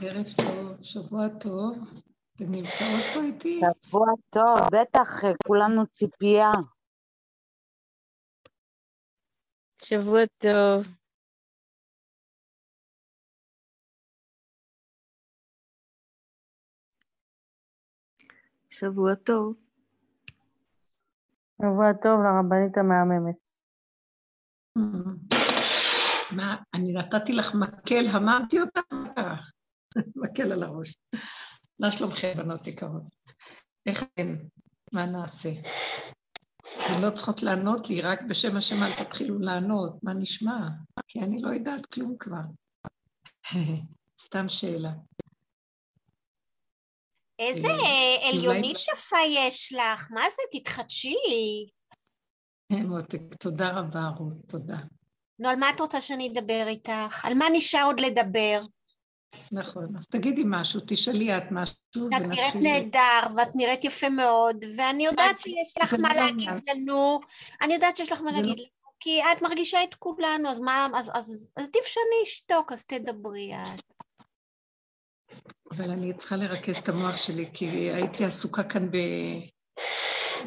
ערב טוב, שבוע טוב. אתן נמצאות פה איתי? שבוע טוב, בטח, כולנו ציפייה. שבוע טוב. שבוע טוב. שבוע טוב לרבנית המהממת. מה, אני נתתי לך מקל, הממתי אותך? מקל על הראש. מה שלומכם, בנות יקרות? איך אתן? מה נעשה? אתן לא צריכות לענות לי, רק בשם השם אל תתחילו לענות, מה נשמע? כי אני לא יודעת כלום כבר. סתם שאלה. איזה אה, עליונית יפה יש לך, מה זה? תתחדשי. מותק, תודה רבה, רות, תודה. נו, על מה את רוצה שאני אדבר איתך? על מה נשאר עוד לדבר? נכון, אז תגידי משהו, תשאלי את משהו, את נראית ונתחיל- נהדר, ואת נראית יפה מאוד, ואני יודעת שיש לך מה לא להגיד. לנו, אני יודעת שיש לך מה להגיד לנו, כי את מרגישה את כולנו, אז מה, אז- אז אז עדיף שאני אשתוק, אז תדברי את. אבל אני צריכה לרכז את המוח שלי, כי הייתי עסוקה כאן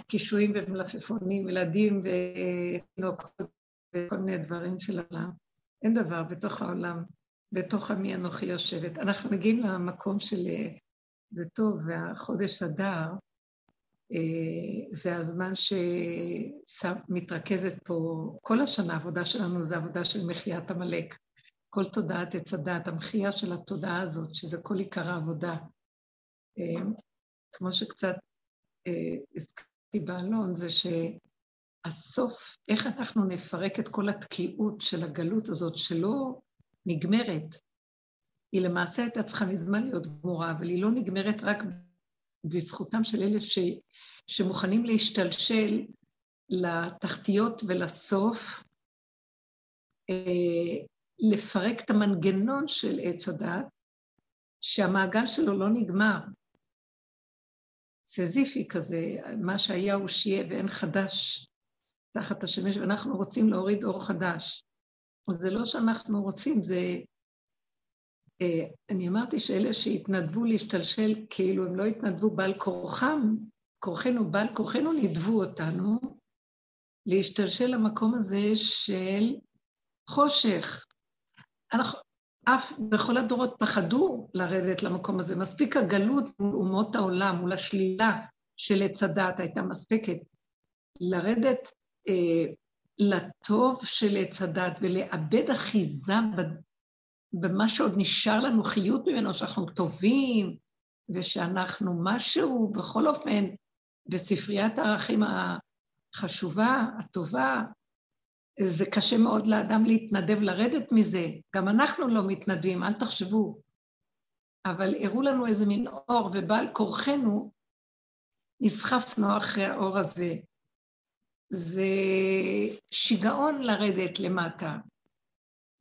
בקישואים ומלפפונים, ילדים ותינוקות וכל מיני דברים של העולם. אין דבר בתוך העולם, בתוך עמי אנוכי יושבת. אנחנו מגיעים למקום של אה, זה טוב, והחודש אדר, אה, זה הזמן שמתרכזת פה, כל השנה העבודה שלנו זה עבודה של מחיית עמלק. כל תודעת עץ הדת, המחייה של התודעה הזאת, שזה כל עיקר העבודה. אה, כמו שקצת הזכרתי באלון, זה שהסוף, איך אנחנו נפרק את כל התקיעות של הגלות הזאת, שלא נגמרת. היא למעשה הייתה צריכה מזמן להיות גמורה, אבל היא לא נגמרת רק בזכותם של אלה ש, שמוכנים להשתלשל לתחתיות ולסוף, אה, לפרק את המנגנון של עץ הדת, שהמעגל שלו לא נגמר. סזיפי כזה, מה שהיה הוא שיהיה ואין חדש תחת השמש, ואנחנו רוצים להוריד אור חדש. זה לא שאנחנו רוצים, זה... אה, אני אמרתי שאלה שהתנדבו להשתלשל, כאילו הם לא התנדבו בעל כורחם, כורחנו, בעל כורחנו נידבו אותנו להשתלשל למקום הזה של חושך. אנחנו, אף בכל הדורות פחדו לרדת למקום הזה. מספיק הגלות מול אומות העולם, מול השלילה של עץ הדת הייתה מספקת. לרדת אה, לטוב של עץ הדת ולאבד אחיזה במה שעוד נשאר לנו חיות ממנו, שאנחנו טובים ושאנחנו משהו, בכל אופן, בספריית הערכים החשובה, הטובה, זה קשה מאוד לאדם להתנדב לרדת מזה. גם אנחנו לא מתנדבים, אל תחשבו. אבל הראו לנו איזה מין אור, ובעל כורחנו נסחפנו אחרי האור הזה. זה שיגעון לרדת למטה,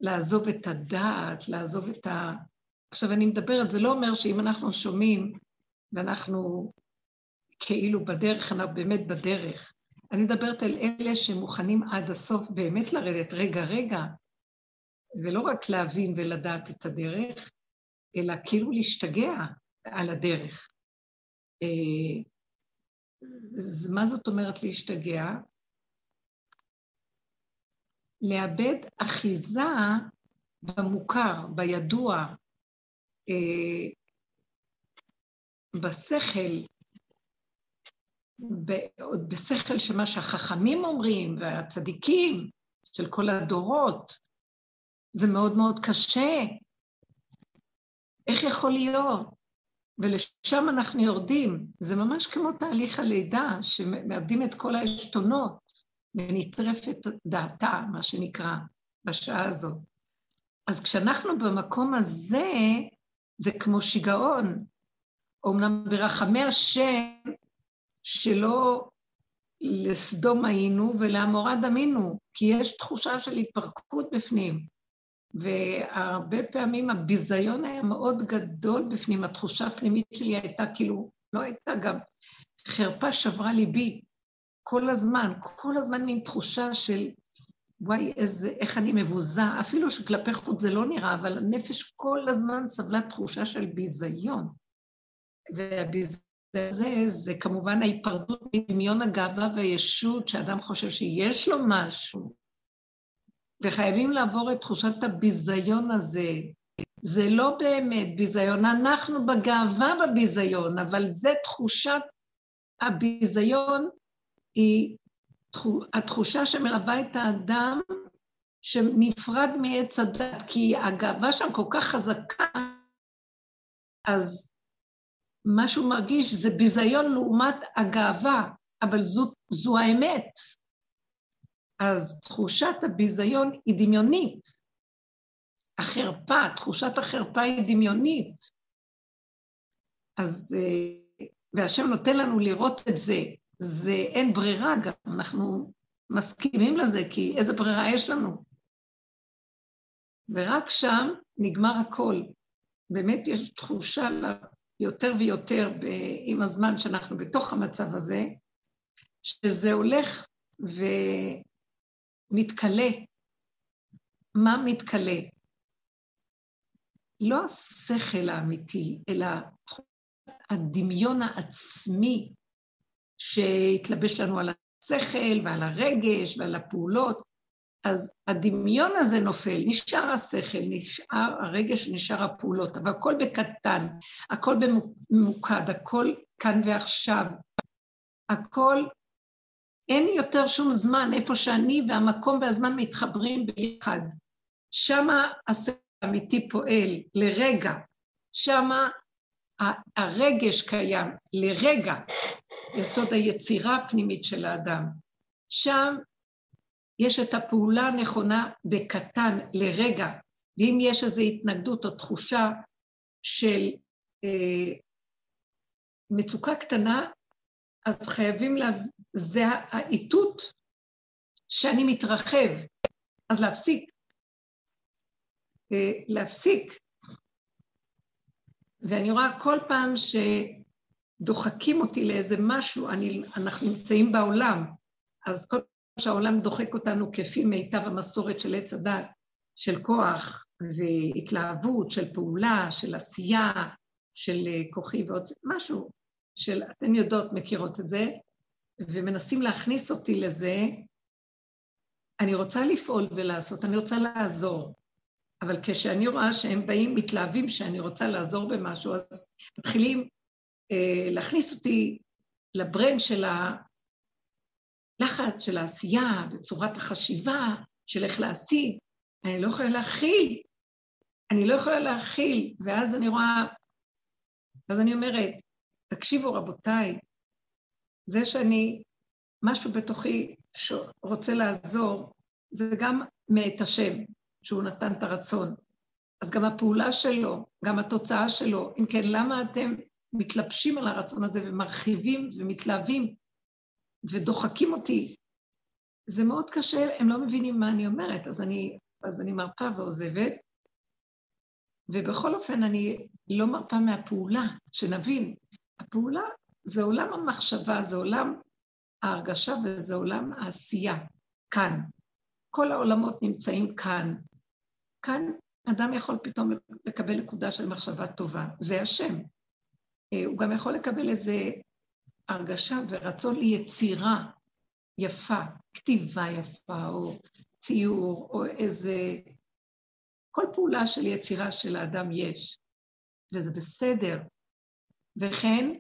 לעזוב את הדעת, לעזוב את ה... עכשיו, אני מדברת, זה לא אומר שאם אנחנו שומעים ואנחנו כאילו בדרך, אנחנו באמת בדרך. אני מדברת על אלה שמוכנים עד הסוף באמת לרדת רגע רגע, ולא רק להבין ולדעת את הדרך, אלא כאילו להשתגע על הדרך. אה, אז מה זאת אומרת להשתגע? לאבד אחיזה במוכר, בידוע, אה, בשכל, ב- בשכל של מה שהחכמים אומרים והצדיקים של כל הדורות, זה מאוד מאוד קשה. איך יכול להיות? ולשם אנחנו יורדים. זה ממש כמו תהליך הלידה, שמאבדים את כל העשתונות ונטרפת דעתה, מה שנקרא, בשעה הזאת. אז כשאנחנו במקום הזה, זה כמו שיגעון. אומנם ברחמי השם, שלא לסדום היינו ולעמורה דמינו, כי יש תחושה של התפרקות בפנים. והרבה פעמים הביזיון היה מאוד גדול בפנים, התחושה הפנימית שלי הייתה כאילו, לא הייתה גם, חרפה שברה ליבי כל הזמן, כל הזמן מין תחושה של וואי, איזה, איך אני מבוזה, אפילו שכלפי חוץ זה לא נראה, אבל הנפש כל הזמן סבלה תחושה של ביזיון. והביזיון הזה זה כמובן ההיפרדות מדמיון הגאווה והישות, שאדם חושב שיש לו משהו, וחייבים לעבור את תחושת הביזיון הזה. זה לא באמת ביזיון, אנחנו בגאווה בביזיון, אבל זה תחושת הביזיון, היא התחושה שמלווה את האדם שנפרד מעץ הדת, כי הגאווה שם כל כך חזקה, אז מה שהוא מרגיש זה ביזיון לעומת הגאווה, אבל זו, זו האמת. אז תחושת הביזיון היא דמיונית. החרפה, תחושת החרפה היא דמיונית. אז, אה, והשם נותן לנו לראות את זה. זה אין ברירה גם, אנחנו מסכימים לזה, כי איזה ברירה יש לנו? ורק שם נגמר הכל. באמת יש תחושה יותר ויותר עם הזמן שאנחנו בתוך המצב הזה, שזה הולך ומתכלה. מה מתכלה? לא השכל האמיתי, אלא הדמיון העצמי שהתלבש לנו על השכל ועל הרגש ועל הפעולות, אז הדמיון הזה נופל, נשאר השכל, נשאר הרגש, נשאר הפעולות, אבל הכל בקטן, הכל בממוקד, הכל כאן ועכשיו, הכל, אין יותר שום זמן, איפה שאני והמקום והזמן מתחברים ביחד. שמה השכל האמיתי פועל לרגע, שמה הרגש קיים לרגע, יסוד היצירה הפנימית של האדם. שם יש את הפעולה הנכונה בקטן, לרגע, ואם יש איזו התנגדות או תחושה של אה, מצוקה קטנה, אז חייבים, לה... זה האיתות שאני מתרחב, אז להפסיק. אה, להפסיק. ואני רואה כל פעם שדוחקים אותי לאיזה משהו, אני, אנחנו נמצאים בעולם, אז כל שהעולם דוחק אותנו כפי מיטב המסורת של עץ הדת, של כוח והתלהבות, של פעולה, של עשייה, של אה, כוחי ועוד משהו, של, אתן יודעות, מכירות את זה, ומנסים להכניס אותי לזה, אני רוצה לפעול ולעשות, אני רוצה לעזור. אבל כשאני רואה שהם באים, מתלהבים שאני רוצה לעזור במשהו, אז מתחילים אה, להכניס אותי לברן של לחץ של העשייה וצורת החשיבה של איך להשיג, אני לא יכולה להכיל, אני לא יכולה להכיל, ואז אני רואה, אז אני אומרת, תקשיבו רבותיי, זה שאני, משהו בתוכי שרוצה לעזור, זה גם מאת השם, שהוא נתן את הרצון. אז גם הפעולה שלו, גם התוצאה שלו, אם כן, למה אתם מתלבשים על הרצון הזה ומרחיבים ומתלהבים ודוחקים אותי. זה מאוד קשה, הם לא מבינים מה אני אומרת, אז אני, אז אני מרפה ועוזבת. ובכל אופן, אני לא מרפה מהפעולה, שנבין. הפעולה זה עולם המחשבה, זה עולם ההרגשה וזה עולם העשייה, כאן. כל העולמות נמצאים כאן. כאן אדם יכול פתאום לקבל נקודה של מחשבה טובה, זה השם. אה, הוא גם יכול לקבל איזה הרגשה ורצון ליצירה יפה, כתיבה יפה, או ציור, או איזה... כל פעולה של יצירה של האדם יש, וזה בסדר. וכן,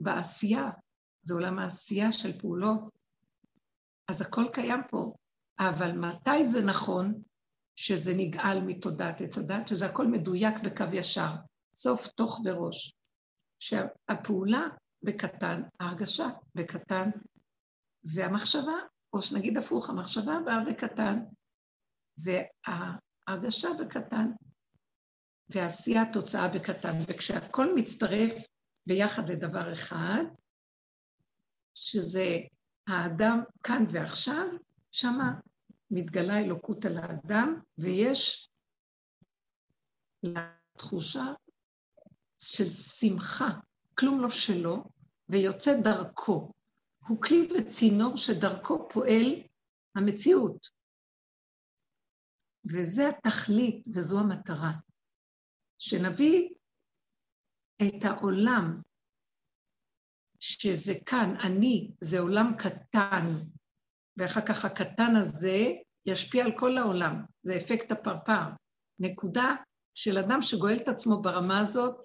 בעשייה, זה עולם העשייה של פעולות, אז הכל קיים פה. אבל מתי זה נכון שזה נגאל מתודעת עץ הדת, שזה הכל מדויק בקו ישר, סוף, תוך וראש. שהפעולה בקטן, ההרגשה בקטן, והמחשבה, או שנגיד הפוך, המחשבה באה בקטן, וההרגשה בקטן, והעשייה תוצאה בקטן. וכשהכול מצטרף ביחד לדבר אחד, שזה האדם כאן ועכשיו, שמה מתגלה אלוקות על האדם, ויש תחושה של שמחה, כלום לא שלו, ויוצא דרכו. הוא כלי וצינור שדרכו פועל המציאות. וזה התכלית וזו המטרה. שנביא את העולם, שזה כאן, אני, זה עולם קטן, ואחר כך הקטן הזה ישפיע על כל העולם, זה אפקט הפרפר. נקודה של אדם שגואל את עצמו ברמה הזאת,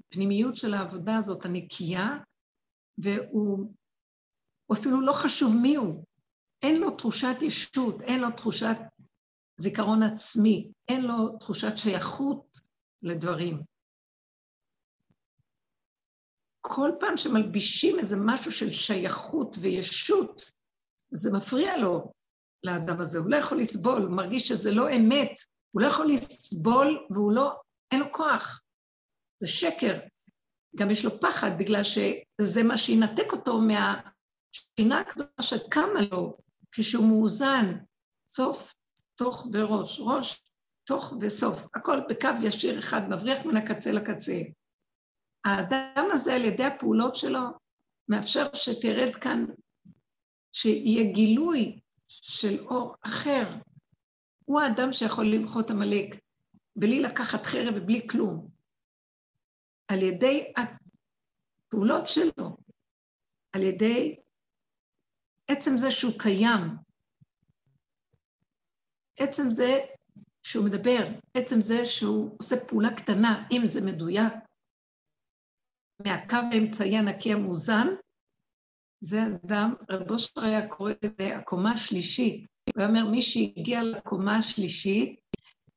הפנימיות של העבודה הזאת הנקייה, והוא אפילו לא חשוב מי הוא. אין לו תחושת ישות, אין לו תחושת זיכרון עצמי, אין לו תחושת שייכות לדברים. כל פעם שמלבישים איזה משהו של שייכות וישות, זה מפריע לו, לאדם הזה. הוא לא יכול לסבול, הוא מרגיש שזה לא אמת, הוא לא יכול לסבול והוא לא, אין לו כוח. זה שקר. גם יש לו פחד, בגלל שזה מה שינתק אותו מהשינה הקדושה שקמה לו כשהוא מאוזן, סוף, תוך וראש, ראש, תוך וסוף, הכל בקו ישיר אחד, מבריח מן הקצה לקצה. האדם הזה, על ידי הפעולות שלו, מאפשר שתרד כאן, שיהיה גילוי של אור אחר. הוא האדם שיכול למחות עמלק, בלי לקחת חרב ובלי כלום. על ידי הפעולות שלו, על ידי עצם זה שהוא קיים, עצם זה שהוא מדבר, עצם זה שהוא עושה פעולה קטנה, אם זה מדויק, מהקו האמצעי הנקי המאוזן, זה אדם, רב אושר היה קורא לזה הקומה השלישית. הוא אומר, מי שהגיע לקומה השלישית,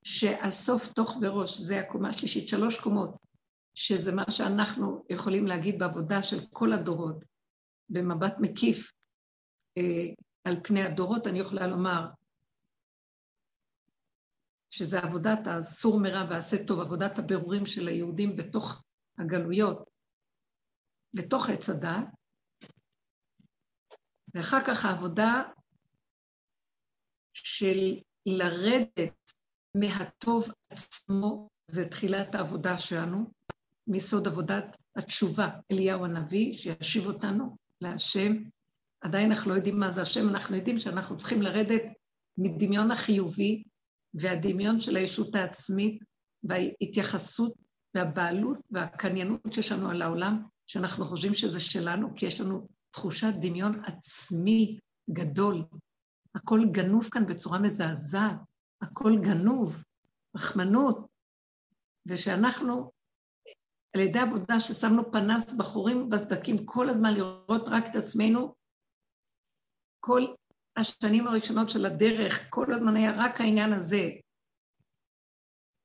שהסוף תוך בראש, זה הקומה השלישית, שלוש קומות, שזה מה שאנחנו יכולים להגיד בעבודה של כל הדורות, במבט מקיף אה, על פני הדורות, אני יכולה לומר שזה עבודת הסור מרע ועשה טוב, עבודת הבירורים של היהודים בתוך הגלויות, בתוך עץ הדת, ואחר כך העבודה של לרדת מהטוב עצמו, זה תחילת העבודה שלנו, מיסוד עבודת התשובה, אליהו הנביא, שישיב אותנו להשם. עדיין אנחנו לא יודעים מה זה השם, אנחנו יודעים שאנחנו צריכים לרדת מדמיון החיובי והדמיון של הישות העצמית וההתייחסות והבעלות והקניינות שיש לנו על העולם, שאנחנו חושבים שזה שלנו, כי יש לנו תחושת דמיון עצמי גדול. הכל גנוב כאן בצורה מזעזעת, הכל גנוב, רחמנות, ושאנחנו, על ידי עבודה ששמנו פנס בחורים ובסדקים כל הזמן לראות רק את עצמנו, כל השנים הראשונות של הדרך, כל הזמן היה רק העניין הזה,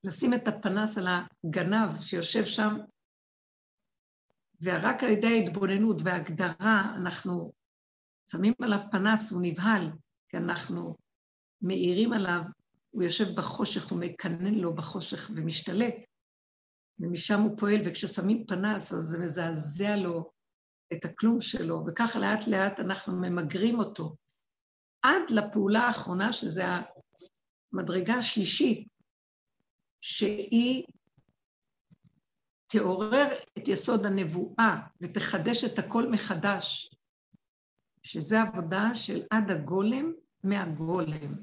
לשים את הפנס על הגנב שיושב שם ורק על ידי ההתבוננות וההגדרה אנחנו שמים עליו פנס, הוא נבהל, כי אנחנו מאירים עליו, הוא יושב בחושך, הוא מקנן לו בחושך ומשתלט, ומשם הוא פועל, וכששמים פנס אז זה מזעזע לו את הכלום שלו, וככה לאט לאט אנחנו ממגרים אותו. עד לפעולה האחרונה, שזה המדרגה השלישית, שהיא תעורר את יסוד הנבואה ותחדש את הכל מחדש, שזה עבודה של עד הגולם מהגולם.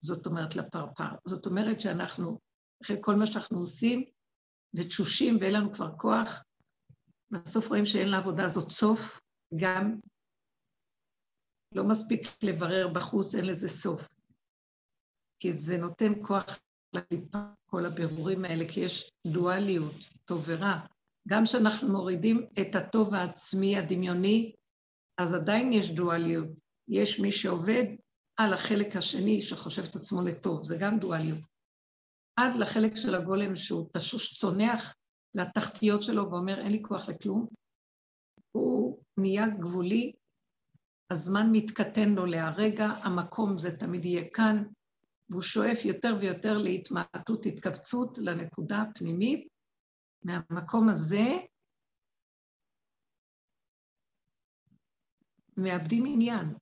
זאת אומרת לפרפר. זאת אומרת שאנחנו, אחרי כל מה שאנחנו עושים, ותשושים ואין לנו כבר כוח, בסוף רואים שאין לעבודה הזאת סוף, גם לא מספיק לברר בחוץ, אין לזה סוף. כי זה נותן כוח כל הבירורים האלה, כי יש דואליות, טוב ורע. גם כשאנחנו מורידים את הטוב העצמי הדמיוני, אז עדיין יש דואליות. יש מי שעובד על החלק השני שחושב את עצמו לטוב, זה גם דואליות. עד לחלק של הגולם שהוא תשוש צונח לתחתיות שלו ואומר, אין לי כוח לכלום, הוא נהיה גבולי, הזמן מתקטן לו להרגע, המקום זה תמיד יהיה כאן, והוא שואף יותר ויותר להתמעטות, התכווצות לנקודה הפנימית. מהמקום הזה מאבדים עניין,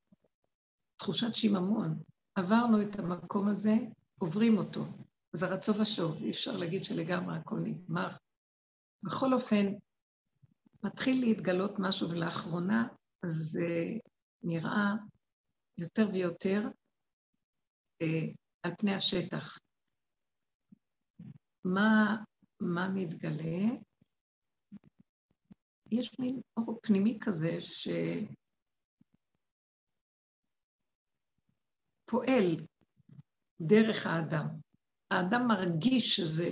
תחושת שיממון. עברנו את המקום הזה, עוברים אותו. זה רצו ושוב, אי אפשר להגיד שלגמרי הכל נגמר. בכל אופן, מתחיל להתגלות משהו, ולאחרונה זה נראה יותר ויותר אה, על פני השטח. מה, מה מתגלה? יש מין אור פנימי כזה שפועל דרך האדם. האדם מרגיש שזה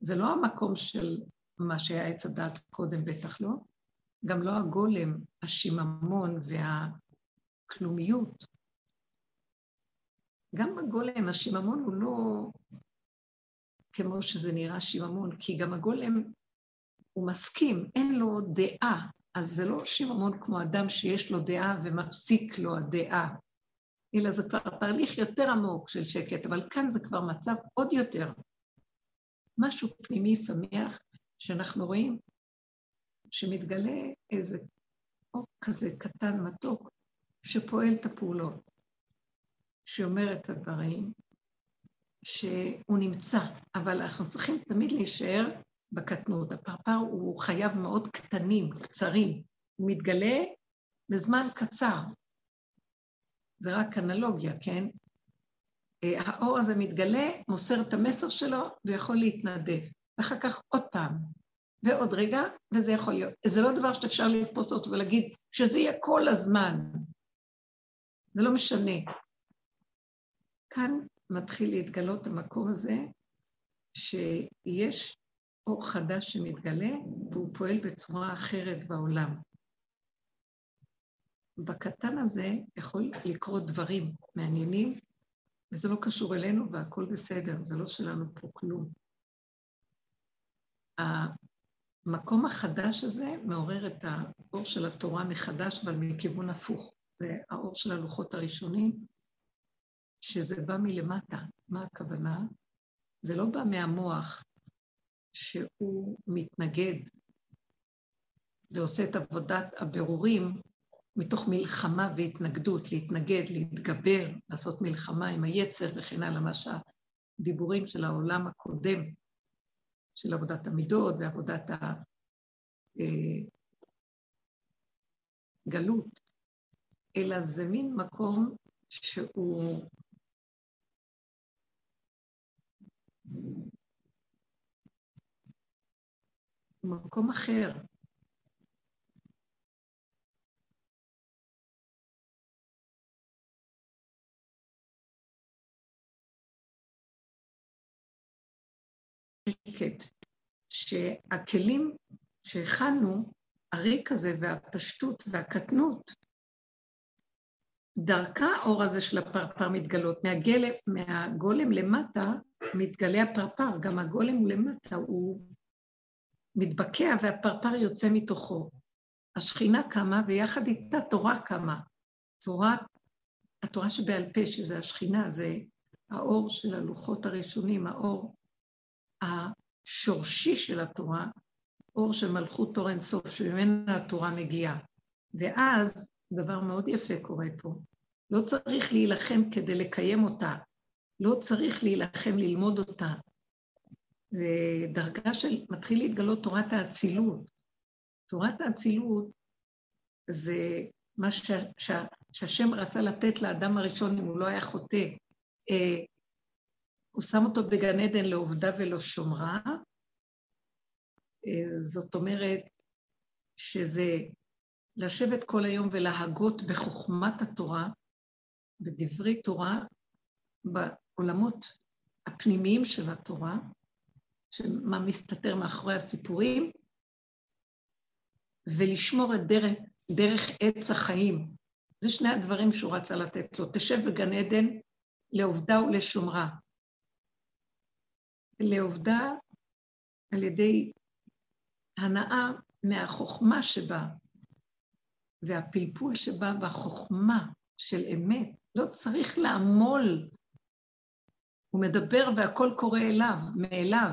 זה לא המקום של מה שהיה עץ הדת קודם, בטח לא. גם לא הגולם, השיממון והכלומיות. גם הגולם, השיממון הוא לא כמו שזה נראה שיממון, כי גם הגולם, הוא מסכים, אין לו דעה, אז זה לא שיממון כמו אדם שיש לו דעה ומפסיק לו הדעה, אלא זה כבר תהליך יותר עמוק של שקט, אבל כאן זה כבר מצב עוד יותר. משהו פנימי שמח שאנחנו רואים שמתגלה איזה אור כזה קטן מתוק שפועל את הפעולות, שאומר את הדברים, שהוא נמצא, אבל אנחנו צריכים תמיד להישאר בקטנות. הפרפר הוא חייב מאוד קטנים, קצרים. הוא מתגלה לזמן קצר. זה רק אנלוגיה, כן? אה, האור הזה מתגלה, מוסר את המסר שלו ויכול להתנדב. ואחר כך עוד פעם, ועוד רגע, וזה יכול להיות. זה לא דבר שאפשר לתפוס אותו ולהגיד שזה יהיה כל הזמן. זה לא משנה. כאן מתחיל להתגלות המקום הזה, שיש אור חדש שמתגלה, והוא פועל בצורה אחרת בעולם. בקטן הזה יכול לקרות דברים מעניינים, וזה לא קשור אלינו והכול בסדר, זה לא שלנו פה כלום. המקום החדש הזה מעורר את האור של התורה מחדש, אבל מכיוון הפוך. זה האור של הלוחות הראשונים, שזה בא מלמטה. מה הכוונה? זה לא בא מהמוח שהוא מתנגד ועושה את עבודת הבירורים מתוך מלחמה והתנגדות, להתנגד, להתגבר, לעשות מלחמה עם היצר וכן הלאה, מה שהדיבורים של העולם הקודם, של עבודת המידות ועבודת הגלות, אה, אלא זה מין מקום שהוא מקום אחר. שהכלים שהכנו, הריק הזה והפשטות והקטנות, דרכה האור הזה של הפרפר מתגלות. מהגלם, מהגולם למטה מתגלה הפרפר, גם הגולם הוא למטה, הוא מתבקע והפרפר יוצא מתוכו. השכינה קמה ויחד איתה תורה קמה. תורה, התורה שבעל פה, שזה השכינה, זה האור של הלוחות הראשונים, האור השורשי של התורה, אור של מלכות תור אינסוף, שממנה התורה מגיעה. ואז דבר מאוד יפה קורה פה. לא צריך להילחם כדי לקיים אותה, לא צריך להילחם ללמוד אותה. זה דרגה של, מתחיל להתגלות תורת האצילות. תורת האצילות זה מה ש, ש, שהשם רצה לתת לאדם הראשון אם הוא לא היה חוטא. אה, הוא שם אותו בגן עדן לעובדה ולא שומרה. אה, זאת אומרת שזה לשבת כל היום ולהגות בחוכמת התורה, בדברי תורה, בעולמות הפנימיים של התורה, שמה מסתתר מאחורי הסיפורים, ולשמור את דרך, דרך עץ החיים. זה שני הדברים שהוא רצה לתת לו. תשב בגן עדן לעובדה ולשומרה. לעובדה על ידי הנאה מהחוכמה שבה, והפלפול שבה והחוכמה של אמת. לא צריך לעמול. הוא מדבר והכל קורה אליו, מאליו.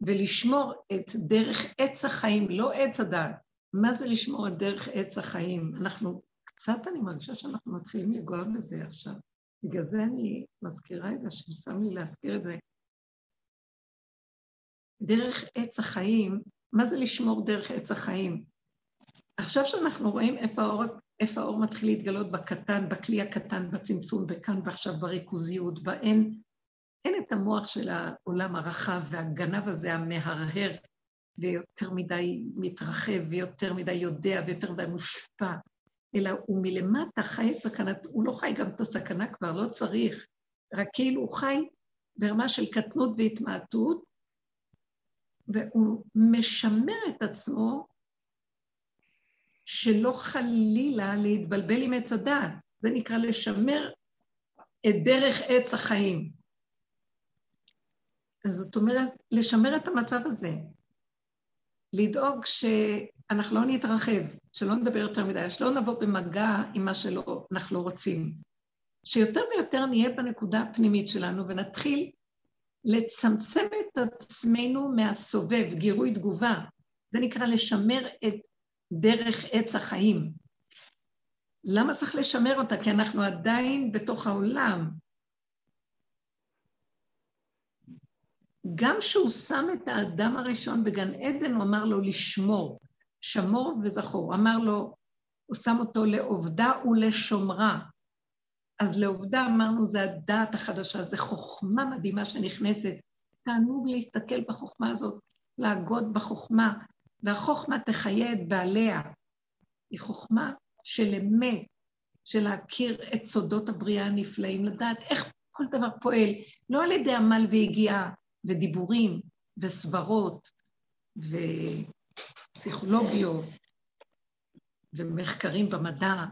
ולשמור את דרך עץ החיים, לא עץ הדת. מה זה לשמור את דרך עץ החיים? אנחנו, קצת אני מרגישה שאנחנו מתחילים לגוע בזה עכשיו. בגלל זה אני מזכירה את זה, ששם לי להזכיר את זה. דרך עץ החיים, מה זה לשמור דרך עץ החיים? עכשיו שאנחנו רואים איפה האור, איפה האור מתחיל להתגלות בקטן, בכלי הקטן, בצמצום, בכאן ועכשיו, בריכוזיות, באין, אין את המוח של העולם הרחב והגנב הזה המהרהר ויותר מדי מתרחב ויותר מדי יודע ויותר מדי מושפע, אלא הוא מלמטה חי את סכנת, הוא לא חי גם את הסכנה כבר, לא צריך, רק כאילו הוא חי ברמה של קטנות והתמעטות, והוא משמר את עצמו שלא חלילה להתבלבל עם עץ הדעת. זה נקרא לשמר את דרך עץ החיים. אז זאת אומרת, לשמר את המצב הזה. לדאוג שאנחנו לא נתרחב, שלא נדבר יותר מדי, שלא נבוא במגע עם מה שאנחנו לא רוצים. שיותר ויותר נהיה בנקודה הפנימית שלנו ונתחיל לצמצם את עצמנו מהסובב, גירוי תגובה. זה נקרא לשמר את דרך עץ החיים. למה צריך לשמר אותה? כי אנחנו עדיין בתוך העולם. גם כשהוא שם את האדם הראשון בגן עדן, הוא אמר לו לשמור, שמור וזכור. אמר לו, הוא שם אותו לעובדה ולשומרה. אז לעובדה אמרנו, זה הדעת החדשה, זה חוכמה מדהימה שנכנסת. תענוג להסתכל בחוכמה הזאת, להגות בחוכמה, והחוכמה תחיה את בעליה. היא חוכמה של אמת, של להכיר את סודות הבריאה הנפלאים, לדעת איך כל דבר פועל, לא על ידי עמל ויגיעה ודיבורים וסברות ופסיכולוגיות ומחקרים במדע.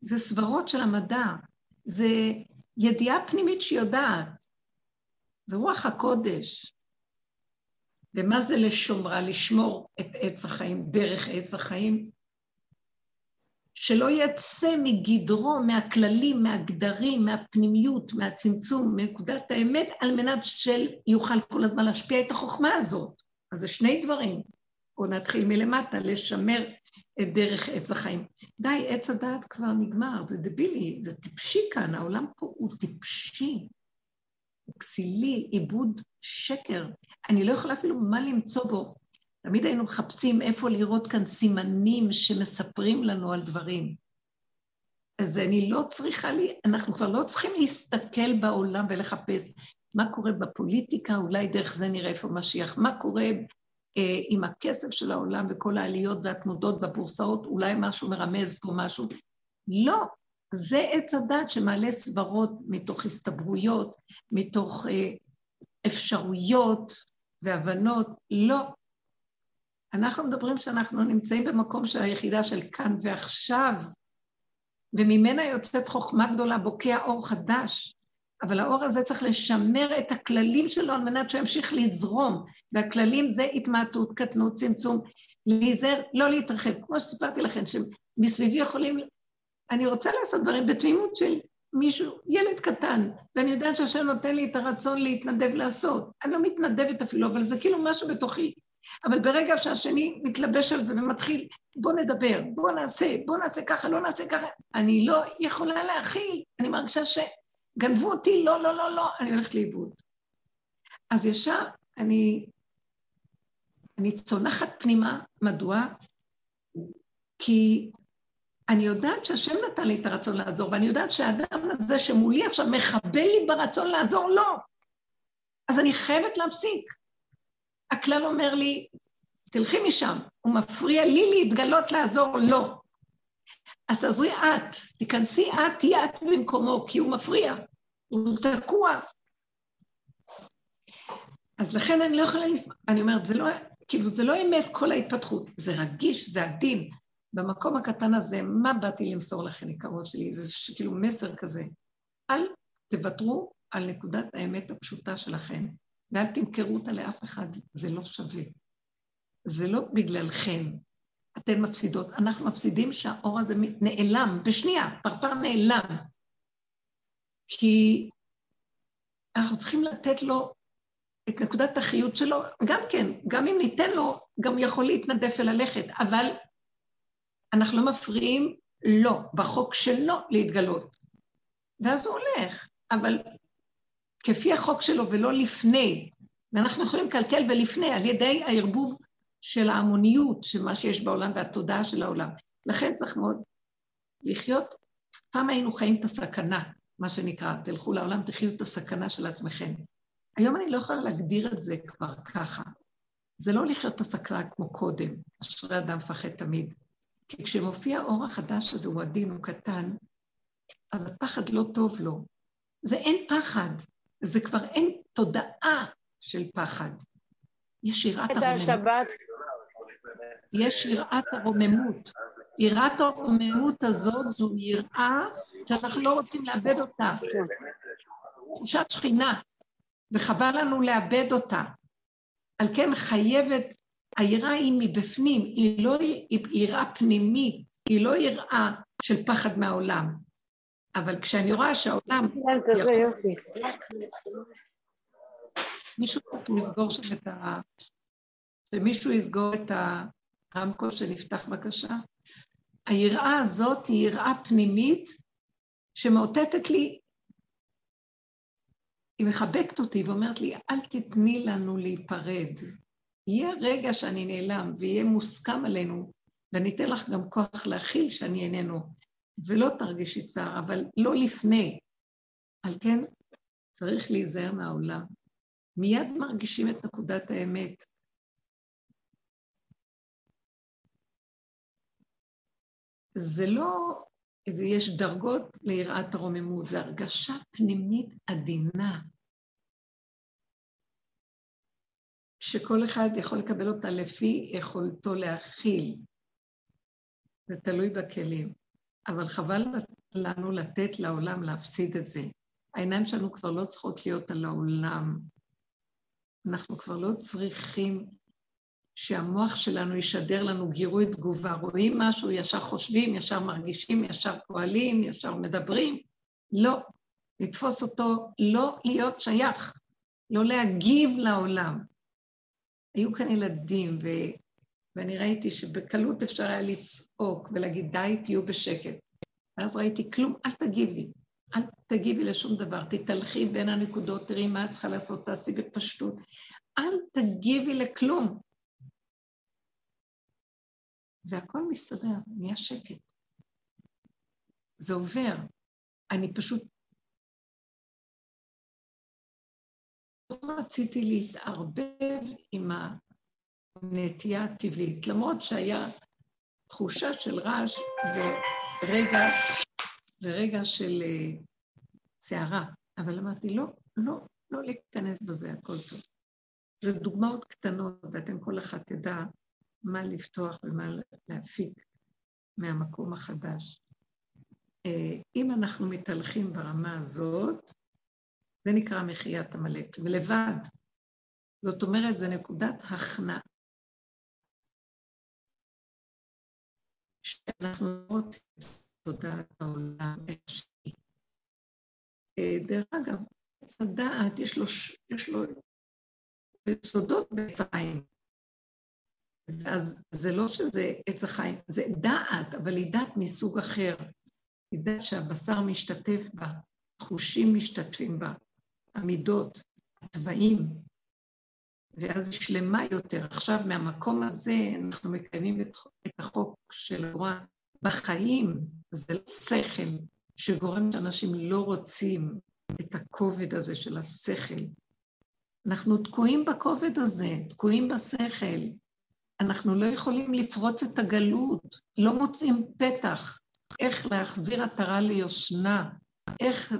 זה סברות של המדע, זה ידיעה פנימית שיודעת, זה רוח הקודש. ומה זה לשומרה? לשמור את עץ החיים, דרך עץ החיים? שלא יצא מגדרו, מהכללים, מהגדרים, מהפנימיות, מהצמצום, מנקודת האמת, על מנת שיוכל כל הזמן להשפיע את החוכמה הזאת. אז זה שני דברים. בואו נתחיל מלמטה, לשמר את דרך עץ החיים. די, עץ הדעת כבר נגמר, זה דבילי, זה טיפשי כאן, העולם פה הוא טיפשי. הוא כסילי, עיבוד שקר. אני לא יכולה אפילו מה למצוא בו. תמיד היינו מחפשים איפה לראות כאן סימנים שמספרים לנו על דברים. אז אני לא צריכה, לי, אנחנו כבר לא צריכים להסתכל בעולם ולחפש מה קורה בפוליטיקה, אולי דרך זה נראה איפה משיח, מה קורה אה, עם הכסף של העולם וכל העליות והתנודות בבורסאות, אולי משהו מרמז פה משהו. לא, זה עץ הדת שמעלה סברות מתוך הסתברויות, מתוך אה, אפשרויות והבנות. לא. אנחנו מדברים שאנחנו נמצאים במקום של היחידה של כאן ועכשיו, וממנה יוצאת חוכמה גדולה, בוקע אור חדש. אבל האור הזה צריך לשמר את הכללים שלו על מנת שהוא ימשיך לזרום, והכללים זה התמעטות, קטנות, צמצום, להיזהר, לא להתרחב. כמו שסיפרתי לכם, שמסביבי יכולים אני רוצה לעשות דברים בתמימות של מישהו, ילד קטן, ואני יודעת שהשם נותן לי את הרצון להתנדב לעשות. אני לא מתנדבת אפילו, אבל זה כאילו משהו בתוכי. אבל ברגע שהשני מתלבש על זה ומתחיל, בוא נדבר, בוא נעשה, בוא נעשה ככה, לא נעשה ככה, אני לא יכולה להכיל, אני מרגישה שגנבו אותי, לא, לא, לא, לא, אני הולכת לאיבוד. אז ישר אני, אני צונחת פנימה, מדוע? כי אני יודעת שהשם נתן לי את הרצון לעזור, ואני יודעת שהאדם הזה שמולי עכשיו מחבל לי ברצון לעזור לו. אז אני חייבת להפסיק. הכלל אומר לי, תלכי משם, הוא מפריע לי להתגלות לעזור לו. אז תעזרי את, תיכנסי את, תהיי את במקומו, כי הוא מפריע, הוא תקוע. אז לכן אני לא יכולה לסמוך, אני אומרת, זה לא, כאילו, זה לא אמת כל ההתפתחות, זה רגיש, זה עדין, במקום הקטן הזה, מה באתי למסור לכם, יקרות שלי? זה כאילו מסר כזה. אל תוותרו על נקודת האמת הפשוטה שלכם, ואל תמכרו אותה לאף אחד, זה לא שווה. זה לא בגללכם. אתן מפסידות. אנחנו מפסידים שהאור הזה נעלם, בשנייה, פרפר נעלם. כי אנחנו צריכים לתת לו את נקודת החיות שלו, גם כן, גם אם ניתן לו, גם יכול להתנדף וללכת, אבל אנחנו לא מפריעים לו, בחוק שלו, להתגלות. ואז הוא הולך, אבל כפי החוק שלו ולא לפני. ואנחנו יכולים לקלקל ולפני, על ידי הערבוב של ההמוניות, של מה שיש בעולם והתודעה של העולם. לכן צריך מאוד לחיות, פעם היינו חיים את הסכנה, מה שנקרא, תלכו לעולם, תחיו את הסכנה של עצמכם. היום אני לא יכולה להגדיר את זה כבר ככה. זה לא לחיות את הסכנה כמו קודם, אשרי אדם מפחד תמיד. כי כשמופיע האור החדש הזה, הוא עדין, הוא קטן, אז הפחד לא טוב לו. זה אין פחד, זה כבר אין תודעה של פחד. יש יראת הרוממות. יש יראת הרוממות. יראת הרוממות הזאת זו יראה שאנחנו לא רוצים לאבד אותה. תחושת שכינה, וחבל לנו לאבד אותה. על כן חייבת, היראה היא מבפנים, היא לא יראה פנימית, היא לא יראה של פחד מהעולם. אבל כשאני רואה שהעולם... מישהו צריך לסגור שם את ה... שמישהו יסגור את הרמקול שנפתח בבקשה. היראה הזאת היא יראה פנימית שמאותתת לי, היא מחבקת אותי ואומרת לי, אל תתני לנו להיפרד. יהיה רגע שאני נעלם ויהיה מוסכם עלינו, ואני אתן לך גם כוח להכיל שאני איננו, ולא תרגישי צער, אבל לא לפני. על כן, צריך להיזהר מהעולם. מיד מרגישים את נקודת האמת. זה לא, יש דרגות ליראת הרוממות, זו הרגשה פנימית עדינה, שכל אחד יכול לקבל אותה לפי יכולתו להכיל. זה תלוי בכלים. אבל חבל לנו לתת לעולם להפסיד את זה. העיניים שלנו כבר לא צריכות להיות על העולם. אנחנו כבר לא צריכים שהמוח שלנו ישדר לנו גירוי תגובה. רואים משהו, ישר חושבים, ישר מרגישים, ישר פועלים, ישר מדברים. לא. לתפוס אותו, לא להיות שייך, לא להגיב לעולם. היו כאן ילדים, ו... ואני ראיתי שבקלות אפשר היה לצעוק ולהגיד, די, תהיו בשקט. ואז ראיתי, כלום, אל תגיבי. אל תגיבי לשום דבר, תתהלכי בין הנקודות, תראי מה את צריכה לעשות, תעשי בפשטות. אל תגיבי לכלום. והכל מסתדר, נהיה שקט. זה עובר. אני פשוט... לא רציתי להתערבב עם הנטייה הטבעית, למרות שהיה תחושה של רעש ורגע, ורגע של סערה, אבל אמרתי, לא, לא, לא להיכנס בזה, הכל טוב. זה דוגמאות קטנות, ואתם כל אחד תדע מה לפתוח ומה להפיק מהמקום החדש. אה, אם אנחנו מתהלכים ברמה הזאת, זה נקרא מחיית עמלק, ולבד. זאת אומרת, זו נקודת הכנעה. שאנחנו לא רוצים תודעת העולם השני. אה, דרך אגב, עץ הדעת, יש לו, יש לו סודות בצהריים. אז זה לא שזה עץ החיים, זה דעת, אבל היא דעת מסוג אחר. היא דעת שהבשר משתתף בה, חושים משתתפים בה, המידות, התוואים, ואז היא שלמה יותר. עכשיו, מהמקום הזה אנחנו מקיימים את, החוק של התורה בחיים, זה לא שכל שגורם שאנשים לא רוצים את הכובד הזה של השכל. אנחנו תקועים בכובד הזה, תקועים בשכל. אנחנו לא יכולים לפרוץ את הגלות, לא מוצאים פתח איך להחזיר עטרה ליושנה, איך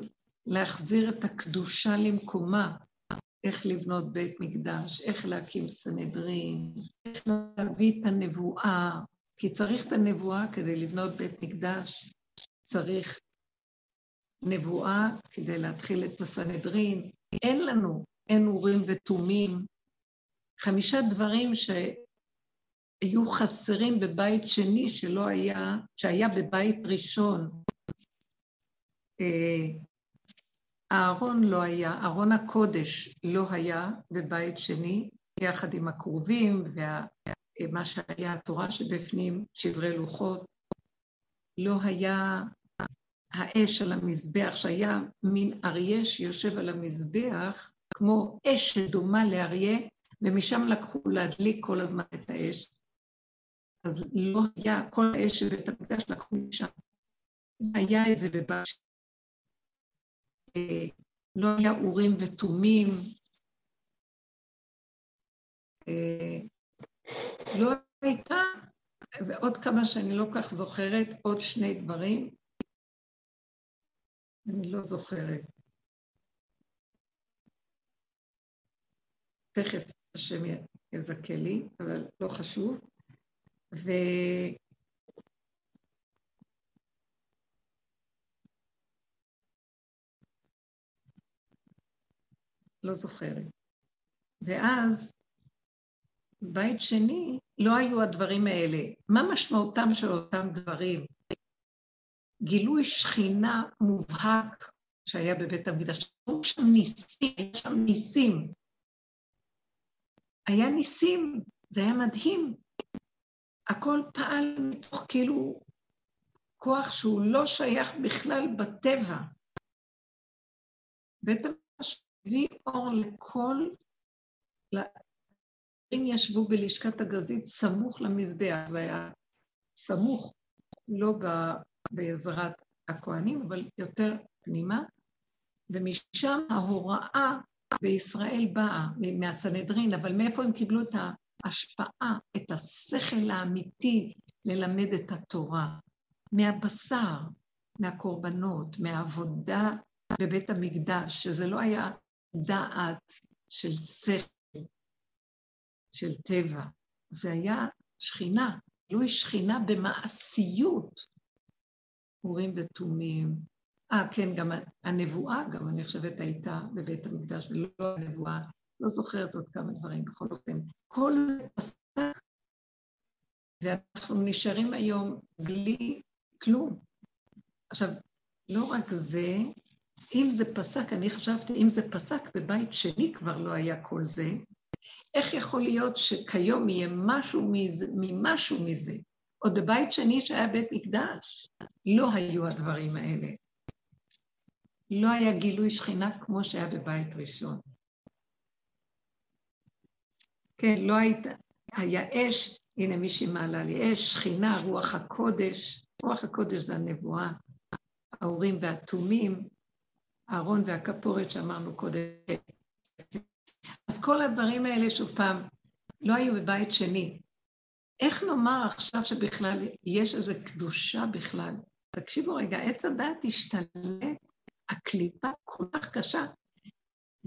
להחזיר את הקדושה למקומה, איך לבנות בית מקדש, איך להקים סנהדרין, איך להביא את הנבואה, כי צריך את הנבואה כדי לבנות בית מקדש, צריך נבואה כדי להתחיל את הסנהדרין. אין לנו, אין אורים ותומים. חמישה דברים ש... היו חסרים בבית שני שלא היה, שהיה בבית ראשון. אה, הארון לא היה, ארון הקודש לא היה בבית שני, יחד עם הכרובים ומה שהיה התורה שבפנים, שברי לוחות. לא היה האש על המזבח, שהיה מין אריה שיושב על המזבח, כמו אש שדומה לאריה, ומשם לקחו להדליק כל הזמן את האש. אז לא היה, כל האש של בית המקדש לקחו משם. היה את זה בבאש. לא היה אורים ותומים. אה, לא הייתה, ועוד כמה שאני לא כך זוכרת, עוד שני דברים. אני לא זוכרת. תכף השם יזכה לי, אבל לא חשוב. ו... לא זוכרת. ואז, בית שני, לא היו הדברים האלה. מה משמעותם של אותם דברים? גילוי שכינה מובהק שהיה בבית המקדש. היו שם ניסים, היה שם ניסים. היה ניסים, זה היה מדהים. הכל פעל מתוך כאילו כוח שהוא לא שייך בכלל בטבע. בית המקדש הביא אור לכל... אם ישבו בלשכת הגזית סמוך למזבח, זה היה סמוך, לא ב... בעזרת הכוהנים, אבל יותר פנימה, ומשם ההוראה בישראל באה, מהסנהדרין, אבל מאיפה הם קיבלו את ההשפעה, את השכל האמיתי ללמד את התורה? מהבשר, מהקורבנות, מהעבודה בבית המקדש, שזה לא היה דעת של שכל, של טבע, זה היה שכינה, גילוי שכינה במעשיות, אורים ותומים. אה, כן, גם הנבואה, גם אני חושבת הייתה בבית המקדש, ולא הנבואה, לא זוכרת עוד כמה דברים, בכל אופן. כל זה פסק, ואנחנו נשארים היום בלי כלום. עכשיו, לא רק זה, אם זה פסק, אני חשבתי, אם זה פסק בבית שני כבר לא היה כל זה, איך יכול להיות שכיום יהיה משהו מזה, ממשהו מזה? עוד בבית שני שהיה בית מקדש, לא היו הדברים האלה. לא היה גילוי שכינה כמו שהיה בבית ראשון. כן, לא הייתה, היה אש, הנה מישהי מעלה לי, אש, שכינה, רוח הקודש, רוח הקודש זה הנבואה, האורים והתומים, הארון והכפורת שאמרנו קודם. אז כל הדברים האלה, שוב פעם, לא היו בבית שני. איך נאמר עכשיו שבכלל יש איזו קדושה בכלל? תקשיבו רגע, עץ הדעת השתלט, הקליפה כל כך קשה.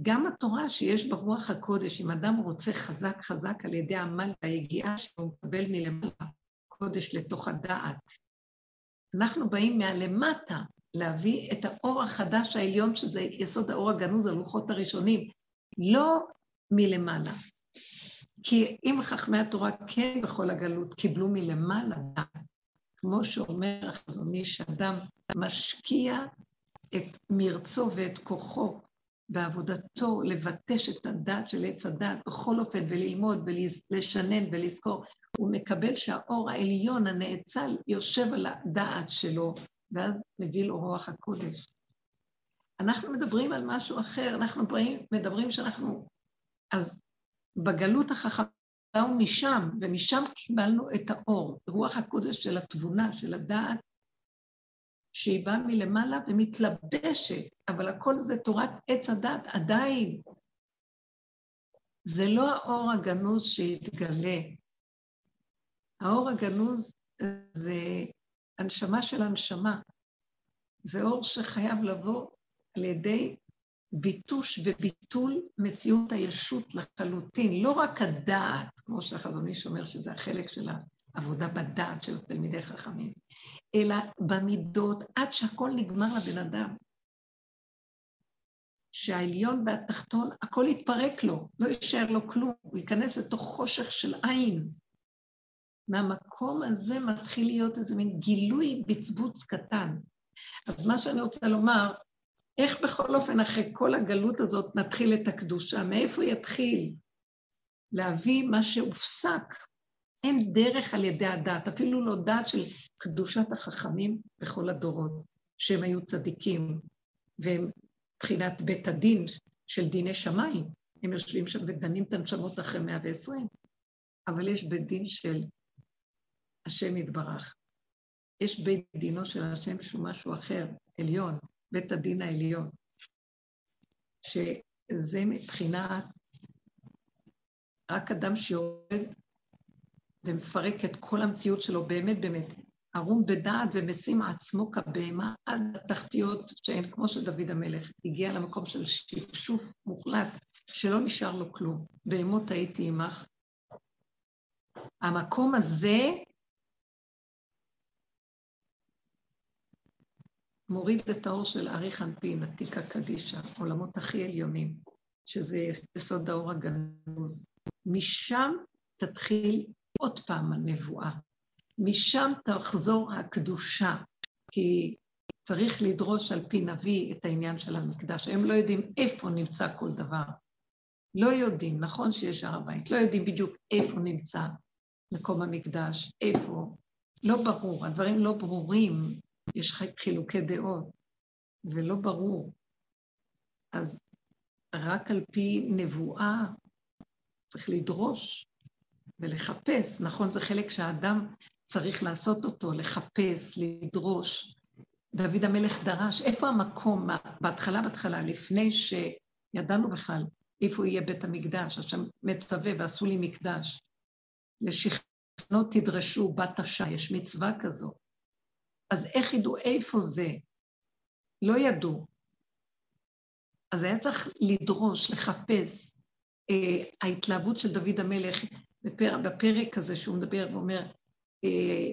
גם התורה שיש ברוח הקודש, אם אדם רוצה חזק חזק על ידי עמל והיגיעה שהוא מקבל מלמעלה, קודש לתוך הדעת. אנחנו באים מהלמטה, להביא את האור החדש העליון, שזה יסוד האור הגנוז, הלוחות הראשונים, לא מלמעלה. כי אם חכמי התורה כן בכל הגלות קיבלו מלמעלה כמו שאומר החזוני, שאדם משקיע את מרצו ואת כוחו בעבודתו לבטש את הדעת של עץ הדעת, בכל אופן, וללמוד ולשנן ולזכור, הוא מקבל שהאור העליון הנאצל יושב על הדעת שלו, ואז מביא לו רוח הקודש. אנחנו מדברים על משהו אחר, אנחנו מדברים שאנחנו... אז בגלות החכמה הוא משם, ומשם קיבלנו את האור, רוח הקודש של התבונה, של הדעת, שהיא באה מלמעלה ומתלבשת, אבל הכל זה תורת עץ הדת עדיין. זה לא האור הגנוז שיתגלה. האור הגנוז זה הנשמה של הנשמה. זה אור שחייב לבוא על ידי ביטוש וביטול מציאות הישות לחלוטין, לא רק הדעת, כמו שהחזון איש אומר שזה החלק של העבודה בדעת של תלמידי חכמים, אלא במידות עד שהכל נגמר לבן אדם. שהעליון והתחתון, הכל יתפרק לו, לא יישאר לו כלום, הוא ייכנס לתוך חושך של עין. מהמקום הזה מתחיל להיות איזה מין גילוי בצבוץ קטן. אז מה שאני רוצה לומר, איך בכל אופן אחרי כל הגלות הזאת נתחיל את הקדושה? מאיפה יתחיל? להביא מה שהופסק. אין דרך על ידי הדת, אפילו לא דת של קדושת החכמים בכל הדורות, שהם היו צדיקים, והם מבחינת בית הדין של דיני שמיים, הם יושבים שם ודנים את הנשמות אחרי 120, אבל יש בית דין של השם יתברך. יש בית דינו של השם שהוא משהו אחר, עליון, בית הדין העליון, שזה מבחינת רק אדם שיורד ומפרק את כל המציאות שלו, באמת באמת, ערום בדעת ומשים עצמו כבהמה עד התחתיות שהן כמו שדוד המלך הגיע למקום של שפשוף מוחלט, שלא נשאר לו כלום. בהמות הייתי עמך. המקום הזה מוריד את האור של ארי חנפין, עתיקה קדישה, עולמות הכי עליונים, שזה יסוד האור הגנוז. משם תתחיל עוד פעם הנבואה. משם תחזור הקדושה, כי צריך לדרוש על פי נביא את העניין של המקדש. הם לא יודעים איפה נמצא כל דבר. לא יודעים, נכון שיש הר הבית, לא יודעים בדיוק איפה נמצא מקום המקדש, איפה. לא ברור, הדברים לא ברורים, יש חילוקי דעות, ולא ברור. אז רק על פי נבואה צריך לדרוש ולחפש. נכון, זה חלק שהאדם צריך לעשות אותו, לחפש, לדרוש. דוד המלך דרש, איפה המקום, בהתחלה, בהתחלה, לפני שידענו בכלל איפה יהיה בית המקדש, השם מצווה ועשו לי מקדש. לשכנות תדרשו בת השעה, יש מצווה כזו. אז איך ידעו איפה זה? לא ידעו. אז היה צריך לדרוש, לחפש. אה, ההתלהבות של דוד המלך בפר, בפרק הזה שהוא מדבר ואומר, אה,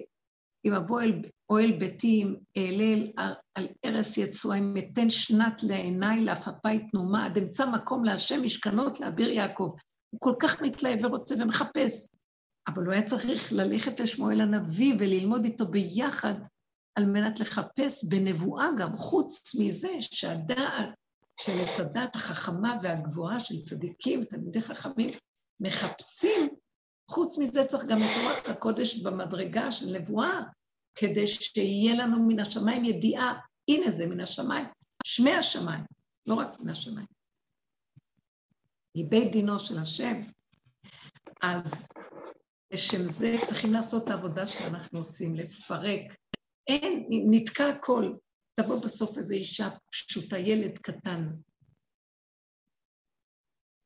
אם אבוא אל אוהל ביתי, אעלל על ערש יצוע, אם אתן שנת לעיניי לעפפי תנומה, עד אמצא מקום להשם משכנות לאביר יעקב. הוא כל כך מתלהב ורוצה ומחפש, אבל הוא היה צריך ללכת לשמואל הנביא וללמוד איתו ביחד על מנת לחפש בנבואה גם, חוץ מזה שהדעת של עץ הדת החכמה והגבוהה של צדיקים, תלמידי חכמים, מחפשים, חוץ מזה צריך גם את רוח הקודש במדרגה של נבואה, כדי שיהיה לנו מן השמיים ידיעה, הנה זה מן השמיים, שמי השמיים, לא רק מן השמיים. מבית דינו של השם. אז לשם זה צריכים לעשות את העבודה שאנחנו עושים, לפרק. אין, נתקע הכל. תבוא בסוף איזו אישה פשוטה, ילד קטן,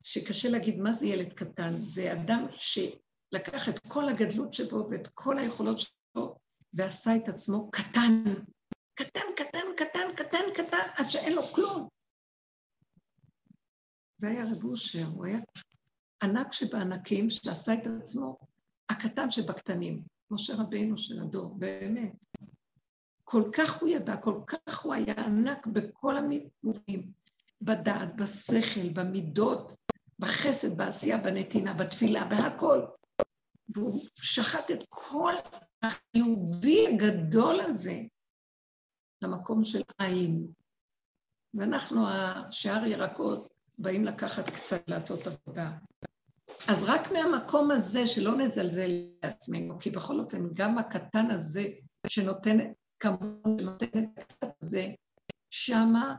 שקשה להגיד מה זה ילד קטן, זה אדם שלקח את כל הגדלות שבו ואת כל היכולות שלו ועשה את עצמו קטן, קטן, קטן, קטן, קטן, קטן, עד שאין לו כלום. זה היה רב אושר, הוא היה ענק שבענקים, שעשה את עצמו הקטן שבקטנים, משה רבינו של הדור, באמת. כל כך הוא ידע, כל כך הוא היה ענק בכל המובנים, בדעת, בשכל, במידות, בחסד, בעשייה, בנתינה, בתפילה, בהכל. והוא שחט את כל החיובי הגדול הזה למקום של עין. ואנחנו, השאר ירקות, באים לקחת קצת לעשות עבודה. אז רק מהמקום הזה, שלא נזלזל לעצמנו, כי בכל אופן, גם הקטן הזה שנותן, כמובן הקטן הזה, שמה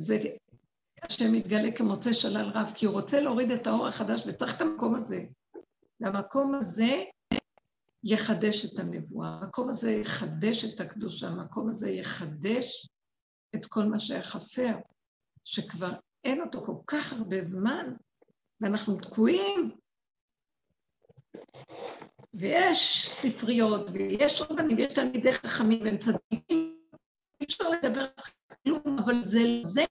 זה, השם מתגלה כמוצא שלל רב, כי הוא רוצה להוריד את האור החדש וצריך את המקום הזה. והמקום הזה יחדש את הנבואה, המקום הזה יחדש את הקדושה, המקום הזה יחדש את כל מה שהיה חסר, שכבר אין אותו כל כך הרבה זמן, ואנחנו תקועים. ויש ספריות, ויש רבנים, ויש תלמידי חכמים, והם צדיקים, אי אפשר לדבר על כלום, אבל זה זה.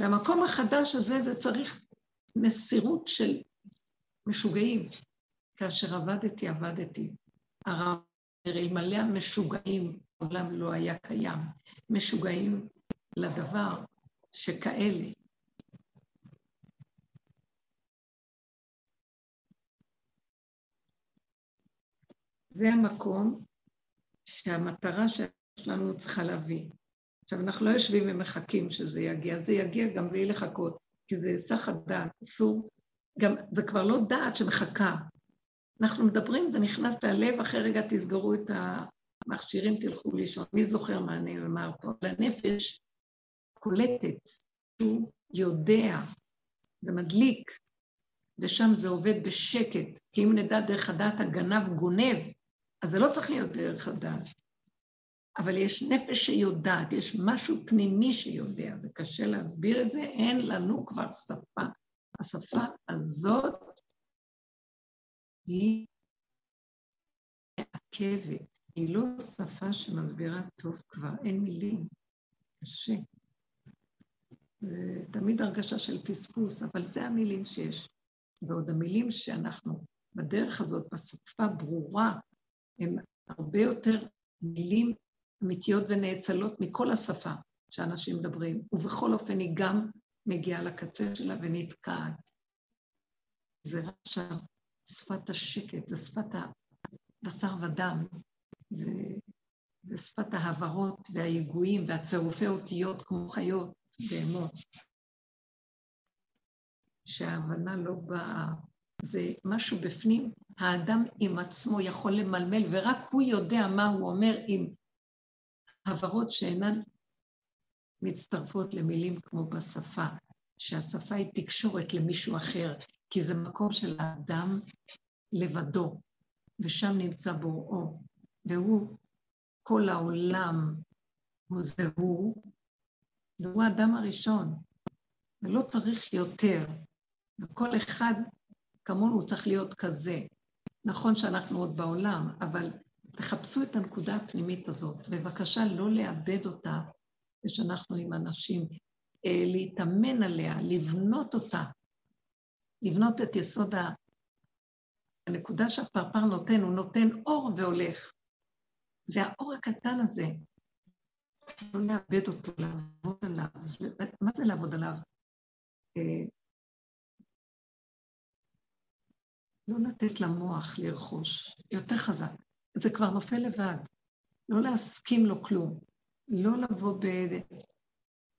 והמקום החדש הזה, זה צריך מסירות של משוגעים. כאשר עבדתי, עבדתי. הרב, אלמלא המשוגעים, העולם לא היה קיים. משוגעים לדבר שכאלה. זה המקום שהמטרה שלנו צריכה להביא. עכשיו, אנחנו לא יושבים ומחכים שזה יגיע, זה יגיע גם בלי לחכות, כי זה היסח הדעת, אסור, גם, זה כבר לא דעת שמחכה. אנחנו מדברים, זה נכנס ללב, אחרי רגע תסגרו את המכשירים, תלכו לישון. מי זוכר מה אני אומר פה? לנפש קולטת, הוא יודע, זה מדליק. ושם זה עובד בשקט, כי אם נדע דרך הדעת הגנב גונב, אז זה לא צריך להיות דרך הדעת. אבל יש נפש שיודעת, יש משהו פנימי שיודע, זה קשה להסביר את זה, אין לנו כבר שפה. השפה הזאת היא מעכבת, היא לא שפה שמסבירה טוב כבר, אין מילים, קשה. זה תמיד הרגשה של פספוס, אבל זה המילים שיש. ועוד המילים שאנחנו בדרך הזאת, בשפה ברורה, הן הרבה יותר מילים אמיתיות ונאצלות מכל השפה שאנשים מדברים, ובכל אופן היא גם מגיעה לקצה שלה ונתקעת. זה עכשיו שפת השקט, זה שפת הבשר ודם, זה, זה שפת ההברות והיגועים והצירופי אותיות כמו חיות, בהמות. שההבנה לא באה, זה משהו בפנים, האדם עם עצמו יכול למלמל, ורק הוא יודע מה הוא אומר עם הברות שאינן מצטרפות למילים כמו בשפה, שהשפה היא תקשורת למישהו אחר, כי זה מקום של האדם לבדו, ושם נמצא בוראו, והוא, כל העולם הוא זה הוא, והוא האדם הראשון, ולא צריך יותר, וכל אחד כמונו צריך להיות כזה. נכון שאנחנו עוד בעולם, אבל תחפשו את הנקודה הפנימית הזאת, בבקשה לא לאבד אותה ושאנחנו עם אנשים, אה, להתאמן עליה, לבנות אותה, לבנות את יסוד ה... הנקודה שהפרפר נותן, הוא נותן אור והולך. והאור הקטן הזה, לא לאבד אותו, לעבוד עליו. מה זה לעבוד עליו? אה, לא לתת למוח לרכוש, יותר חזק. זה כבר נופל לבד. לא להסכים לו כלום. לא לבוא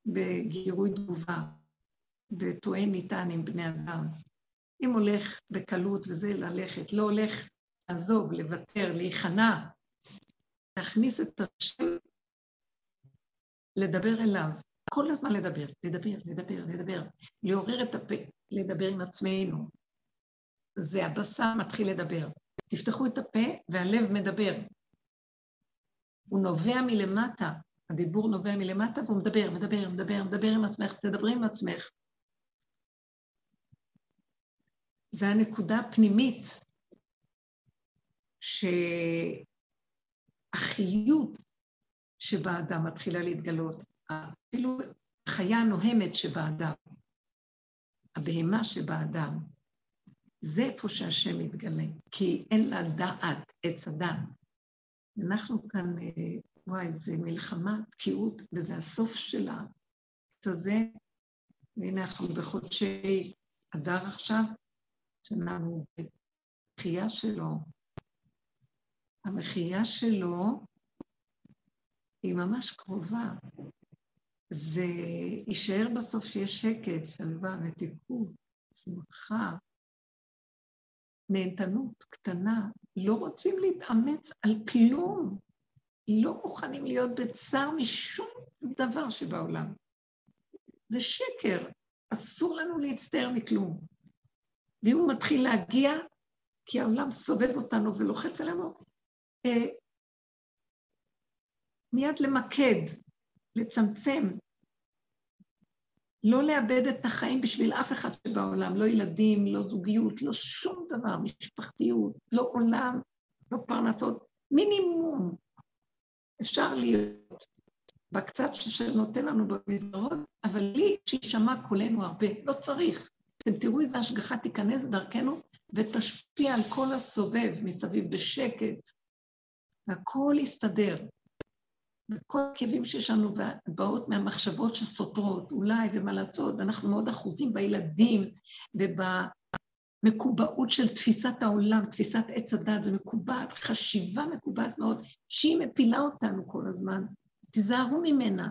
בגירוי תגובה, בטוען ניתן עם בני אדם. אם הולך בקלות וזה ללכת, לא הולך לעזוב, לוותר, להיכנע, להכניס את השם, לדבר אליו, כל הזמן לדבר, לדבר, לדבר, לדבר, לעורר את הפה, לדבר עם עצמנו. זה הבשר מתחיל לדבר. תפתחו את הפה והלב מדבר. הוא נובע מלמטה, הדיבור נובע מלמטה והוא מדבר, מדבר, מדבר, מדבר עם עצמך, תדברי עם עצמך. זה הנקודה הפנימית שהחיות שבאדם מתחילה להתגלות, אפילו החיה הנוהמת שבאדם, הבהמה שבאדם, זה איפה שהשם מתגלה, כי אין לה דעת, עץ אדם. אנחנו כאן, אה, וואי, זה מלחמה, תקיעות, וזה הסוף של העץ הזה. והנה אנחנו בחודשי אדר עכשיו, שאנחנו במחייה שלו. המחייה שלו היא ממש קרובה. זה יישאר בסוף שיש שקט, שלווה ותיקות, שמחה, נהנתנות קטנה, לא רוצים להתאמץ על כלום, לא מוכנים להיות בצער משום דבר שבעולם. זה שקר, אסור לנו להצטער מכלום. ואם הוא מתחיל להגיע, כי העולם סובב אותנו ולוחץ עלינו, אה, מיד למקד, לצמצם, לא לאבד את החיים בשביל אף אחד שבעולם, לא ילדים, לא זוגיות, לא שום דבר, משפחתיות, לא עולם, לא פרנסות, מינימום. אפשר להיות בקצת שנותן לנו במסגרות, אבל לי שישמע קולנו הרבה, לא צריך. אתם תראו איזה השגחה תיכנס דרכנו ותשפיע על כל הסובב מסביב בשקט, והכל יסתדר. וכל הכאבים שיש לנו באות מהמחשבות שסותרות, אולי, ומה לעשות, אנחנו מאוד אחוזים בילדים ובמקובעות של תפיסת העולם, תפיסת עץ הדת, זה מקובעת, חשיבה מקובעת מאוד, שהיא מפילה אותנו כל הזמן. תיזהרו ממנה.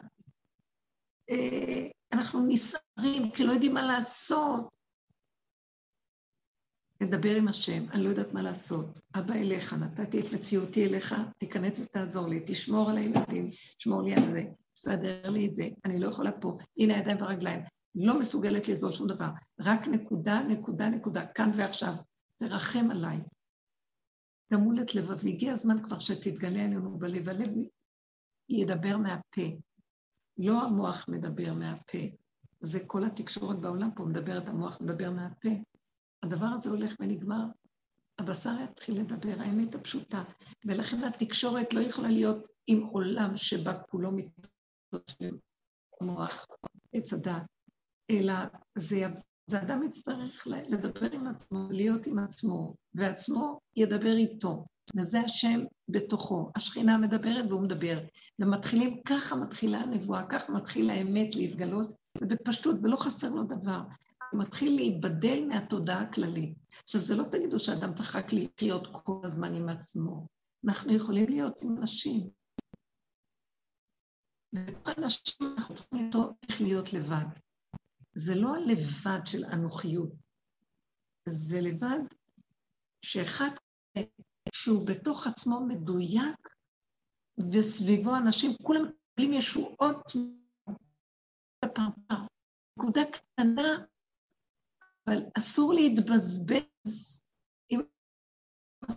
אה, אנחנו נסערים כי לא יודעים מה לעשות. לדבר עם השם, אני לא יודעת מה לעשות. אבא אליך, נתתי את מציאותי אליך, תיכנס ותעזור לי, תשמור על הילדים, תשמור לי על זה, תסדר לי את זה, אני לא יכולה פה, הנה הידיים והרגליים. לא מסוגלת לסבול שום דבר. רק נקודה, נקודה, נקודה, כאן ועכשיו. תרחם עליי. תמול את לבבי. הגיע הזמן כבר שתתגלה עלינו בלב. הלב ידבר מהפה. לא המוח מדבר מהפה. זה כל התקשורת בעולם פה מדברת, המוח מדבר מהפה. הדבר הזה הולך ונגמר. הבשר יתחיל לדבר, האמת הפשוטה. ולכן התקשורת לא יכולה להיות עם עולם שבה כולו מתקשורת מוח, עץ הדת, אלא זה, זה אדם יצטרך לדבר עם עצמו, להיות עם עצמו, ועצמו ידבר איתו. וזה השם בתוכו. השכינה מדברת והוא מדבר. ומתחילים, ככה מתחילה הנבואה, ככה מתחילה האמת להתגלות, ובפשטות, ולא חסר לו דבר. הוא מתחיל להיבדל מהתודעה הכללית. עכשיו, זה לא תגידו שאדם צריך רק לחיות כל הזמן עם עצמו. אנחנו יכולים להיות עם אנשים. ובתוך אנשים אנחנו צריכים לראות איך להיות לבד. זה לא הלבד של אנוכיות, זה לבד שאחד שהוא בתוך עצמו מדויק, וסביבו אנשים, כולם מקבלים ישועות נקודה קטנה, אבל אסור להתבזבז. אם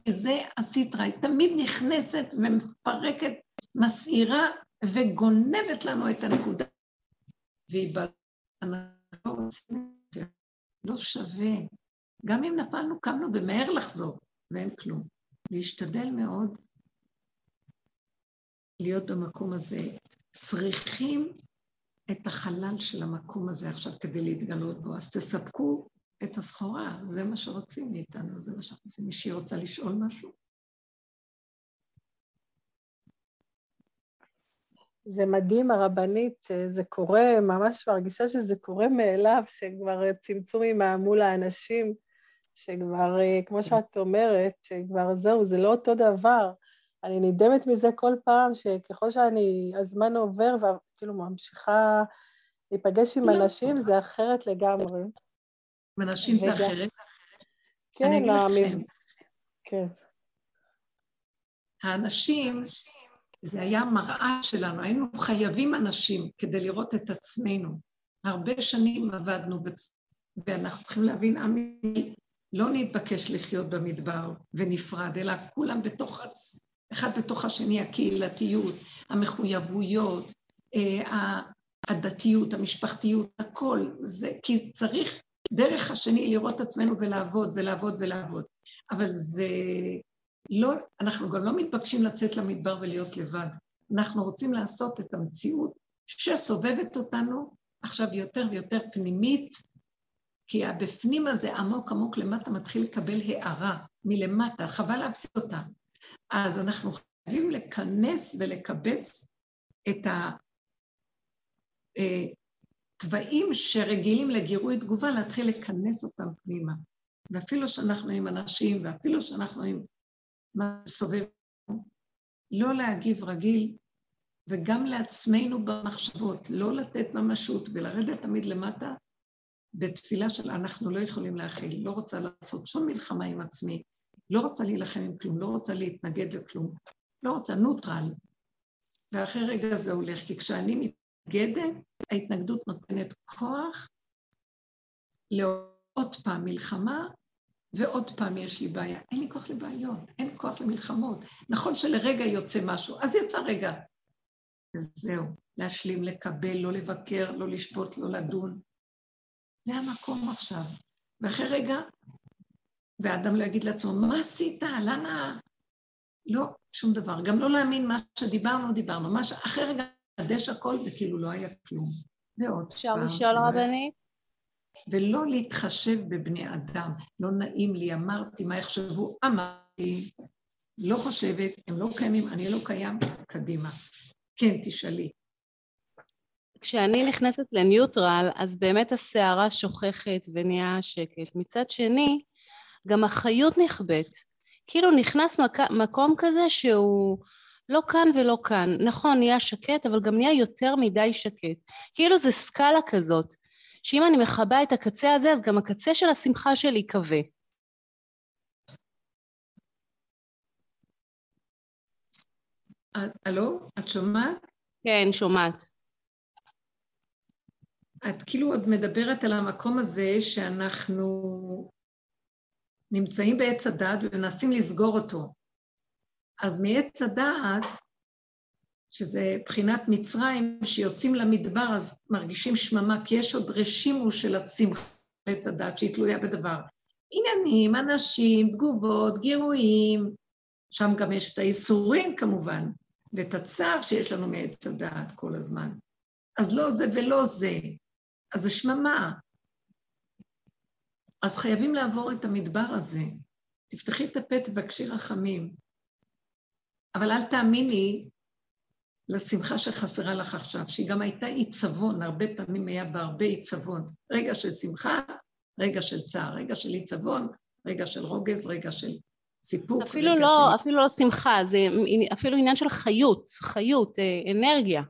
זה הסטרה, היא תמיד נכנסת ומפרקת, מסעירה וגונבת לנו את הנקודה. והיא לא שווה. גם אם נפלנו, קמנו ומהר לחזור. ואין כלום. להשתדל מאוד להיות במקום הזה. צריכים את החלל של המקום הזה עכשיו כדי להתגלות בו, אז תספקו את הסחורה, זה מה שרוצים מאיתנו, זה מה שאנחנו רוצים. מישהי רוצה לשאול משהו? זה מדהים, הרבנית, זה קורה, ממש מרגישה שזה קורה מאליו, שכבר צמצום מול האנשים. שכבר, אה, כמו שאת אומרת, שכבר זהו, זה לא אותו דבר. אני נדהמת מזה כל פעם, שככל שאני, הזמן עובר וכאילו ממשיכה להיפגש עם לא. אנשים, זה אחרת לגמרי. עם אנשים זה אחרת? כן, המב... כן. האנשים, זה היה מראה שלנו, היינו חייבים אנשים כדי לראות את עצמנו. הרבה שנים עבדנו, ואנחנו צריכים להבין, עמי לא נתבקש לחיות במדבר ונפרד, אלא כולם בתוך, אחד בתוך השני, הקהילתיות, המחויבויות, אה, הדתיות, המשפחתיות, הכל, זה, כי צריך דרך השני לראות עצמנו ולעבוד ולעבוד ולעבוד. אבל זה לא, אנחנו גם לא מתבקשים לצאת למדבר ולהיות לבד. אנחנו רוצים לעשות את המציאות שסובבת אותנו עכשיו יותר ויותר פנימית, כי הבפנים הזה עמוק עמוק למטה מתחיל לקבל הערה מלמטה, חבל להפסיק אותה. אז אנחנו חייבים לכנס ולקבץ את התוואים שרגילים לגירוי תגובה, להתחיל לכנס אותם פנימה. ואפילו שאנחנו עם אנשים, ואפילו שאנחנו עם מה שסובב, לא להגיב רגיל, וגם לעצמנו במחשבות, לא לתת ממשות ולרדת תמיד למטה, בתפילה של אנחנו לא יכולים להכיל, לא רוצה לעשות שום מלחמה עם עצמי, לא רוצה להילחם עם כלום, לא רוצה להתנגד לכלום, לא רוצה, נוטרל. ואחרי רגע זה הולך, כי כשאני מתנגדת, ההתנגדות נותנת כוח לעוד פעם מלחמה, ועוד פעם יש לי בעיה. אין לי כוח לבעיות, אין כוח למלחמות. נכון שלרגע יוצא משהו, אז יצא רגע. וזהו, להשלים, לקבל, לא לבקר, לא לשפוט, לא לדון. זה המקום עכשיו. ואחרי רגע, והאדם לא יגיד לעצמו, מה עשית? למה? לא, שום דבר. גם לא להאמין מה שדיברנו, דיברנו. מה ש... אחרי רגע, חדש הכל, וכאילו לא היה כלום. ועוד אפשר לשאול רבנית? ולא להתחשב בבני אדם. לא נעים לי, אמרתי, מה יחשבו? אמרתי. לא חושבת, הם לא קיימים, אני לא קיים, קדימה. כן, תשאלי. כשאני נכנסת לניוטרל, אז באמת הסערה שוככת ונהיה שקט. מצד שני, גם החיות נכבדת. כאילו נכנס מק... מקום כזה שהוא לא כאן ולא כאן. נכון, נהיה שקט, אבל גם נהיה יותר מדי שקט. כאילו זה סקאלה כזאת, שאם אני מכבה את הקצה הזה, אז גם הקצה של השמחה שלי כבה. הלו, את שומעת? כן, שומעת. את כאילו עוד מדברת על המקום הזה שאנחנו נמצאים בעץ הדעת ומנסים לסגור אותו. אז מעץ הדעת, שזה בחינת מצרים, שיוצאים למדבר אז מרגישים שממה, כי יש עוד רשימו של השמחה בעץ הדעת שהיא תלויה בדבר. עניינים, אנשים, תגובות, גירויים, שם גם יש את האיסורים כמובן, ואת הצער שיש לנו מעץ הדעת כל הזמן. אז לא זה ולא זה, אז זה שממה. אז חייבים לעבור את המדבר הזה. תפתחי את הפה, תבקשי רחמים. אבל אל תאמיני לשמחה שחסרה לך עכשיו, שהיא גם הייתה עיצבון, הרבה פעמים היה בה הרבה עיצבון. רגע של שמחה, רגע של צער, רגע של עיצבון, רגע של רוגז, רגע של סיפוק. אפילו לא, של... אפילו לא שמחה, זה אפילו עניין של חיות, חיות, אה, אנרגיה.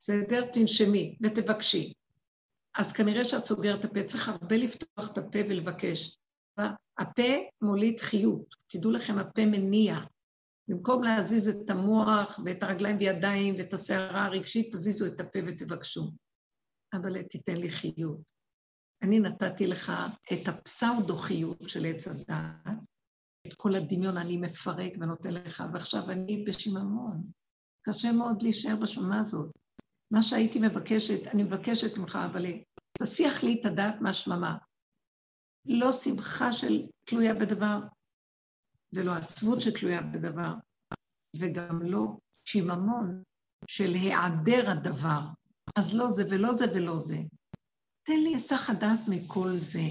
בסדר? תנשמי ותבקשי. אז כנראה שאת סוגרת את הפה, צריך הרבה לפתוח את הפה ולבקש. הפה מוליד חיות, תדעו לכם, הפה מניע. במקום להזיז את המוח ואת הרגליים וידיים ואת הסערה הרגשית, תזיזו את הפה ותבקשו. אבל תיתן לי חיות. אני נתתי לך את הפסאודו-חיות של עץ הדעת, את כל הדמיון אני מפרק ונותן לך, ועכשיו אני בשיממון. קשה מאוד להישאר בשממה הזאת. מה שהייתי מבקשת, אני מבקשת ממך, אבל תסיח לי את הדעת מהשממה. לא שמחה של תלויה בדבר, ולא עצבות שתלויה בדבר, וגם לא שיממון של היעדר הדבר. אז לא זה ולא זה ולא זה. תן לי היסח הדעת מכל זה.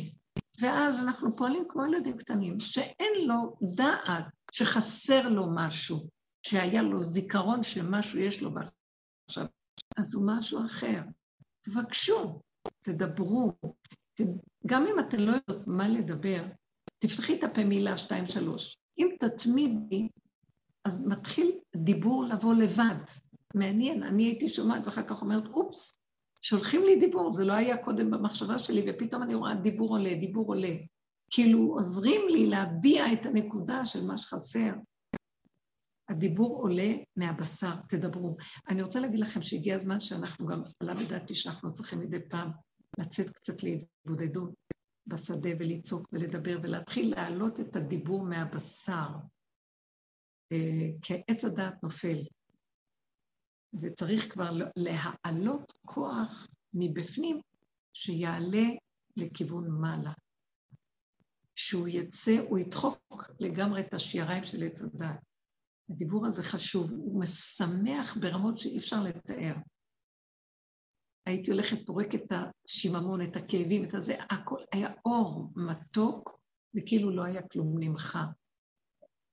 ואז אנחנו פועלים כמו ילדים קטנים, שאין לו דעת שחסר לו משהו, שהיה לו זיכרון שמשהו יש לו עכשיו, אז הוא משהו אחר. תבקשו, תדברו. גם אם אתן לא יודעות מה לדבר, תפתחי את הפה מילה, שתיים, שלוש. אם תתמידי, אז מתחיל דיבור לבוא לבד. מעניין, אני הייתי שומעת ואחר כך אומרת, אופס, שולחים לי דיבור, זה לא היה קודם במחשבה שלי, ופתאום אני רואה דיבור עולה, דיבור עולה. כאילו עוזרים לי להביע את הנקודה של מה שחסר. הדיבור עולה מהבשר, תדברו. אני רוצה להגיד לכם שהגיע הזמן שאנחנו גם, עלה בדעתי שאנחנו צריכים מדי פעם לצאת קצת להתבודדות בשדה ולצעוק ולדבר ולהתחיל להעלות את הדיבור מהבשר. אה, כי עץ הדעת נופל, וצריך כבר להעלות כוח מבפנים שיעלה לכיוון מעלה. שהוא יצא, הוא ידחוק לגמרי את השיעריים של עץ הדעת. הדיבור הזה חשוב, הוא משמח ברמות שאי אפשר לתאר. הייתי הולכת פורקת את השיממון, את הכאבים, את הזה, הכל היה אור מתוק, וכאילו לא היה כלום נמחה.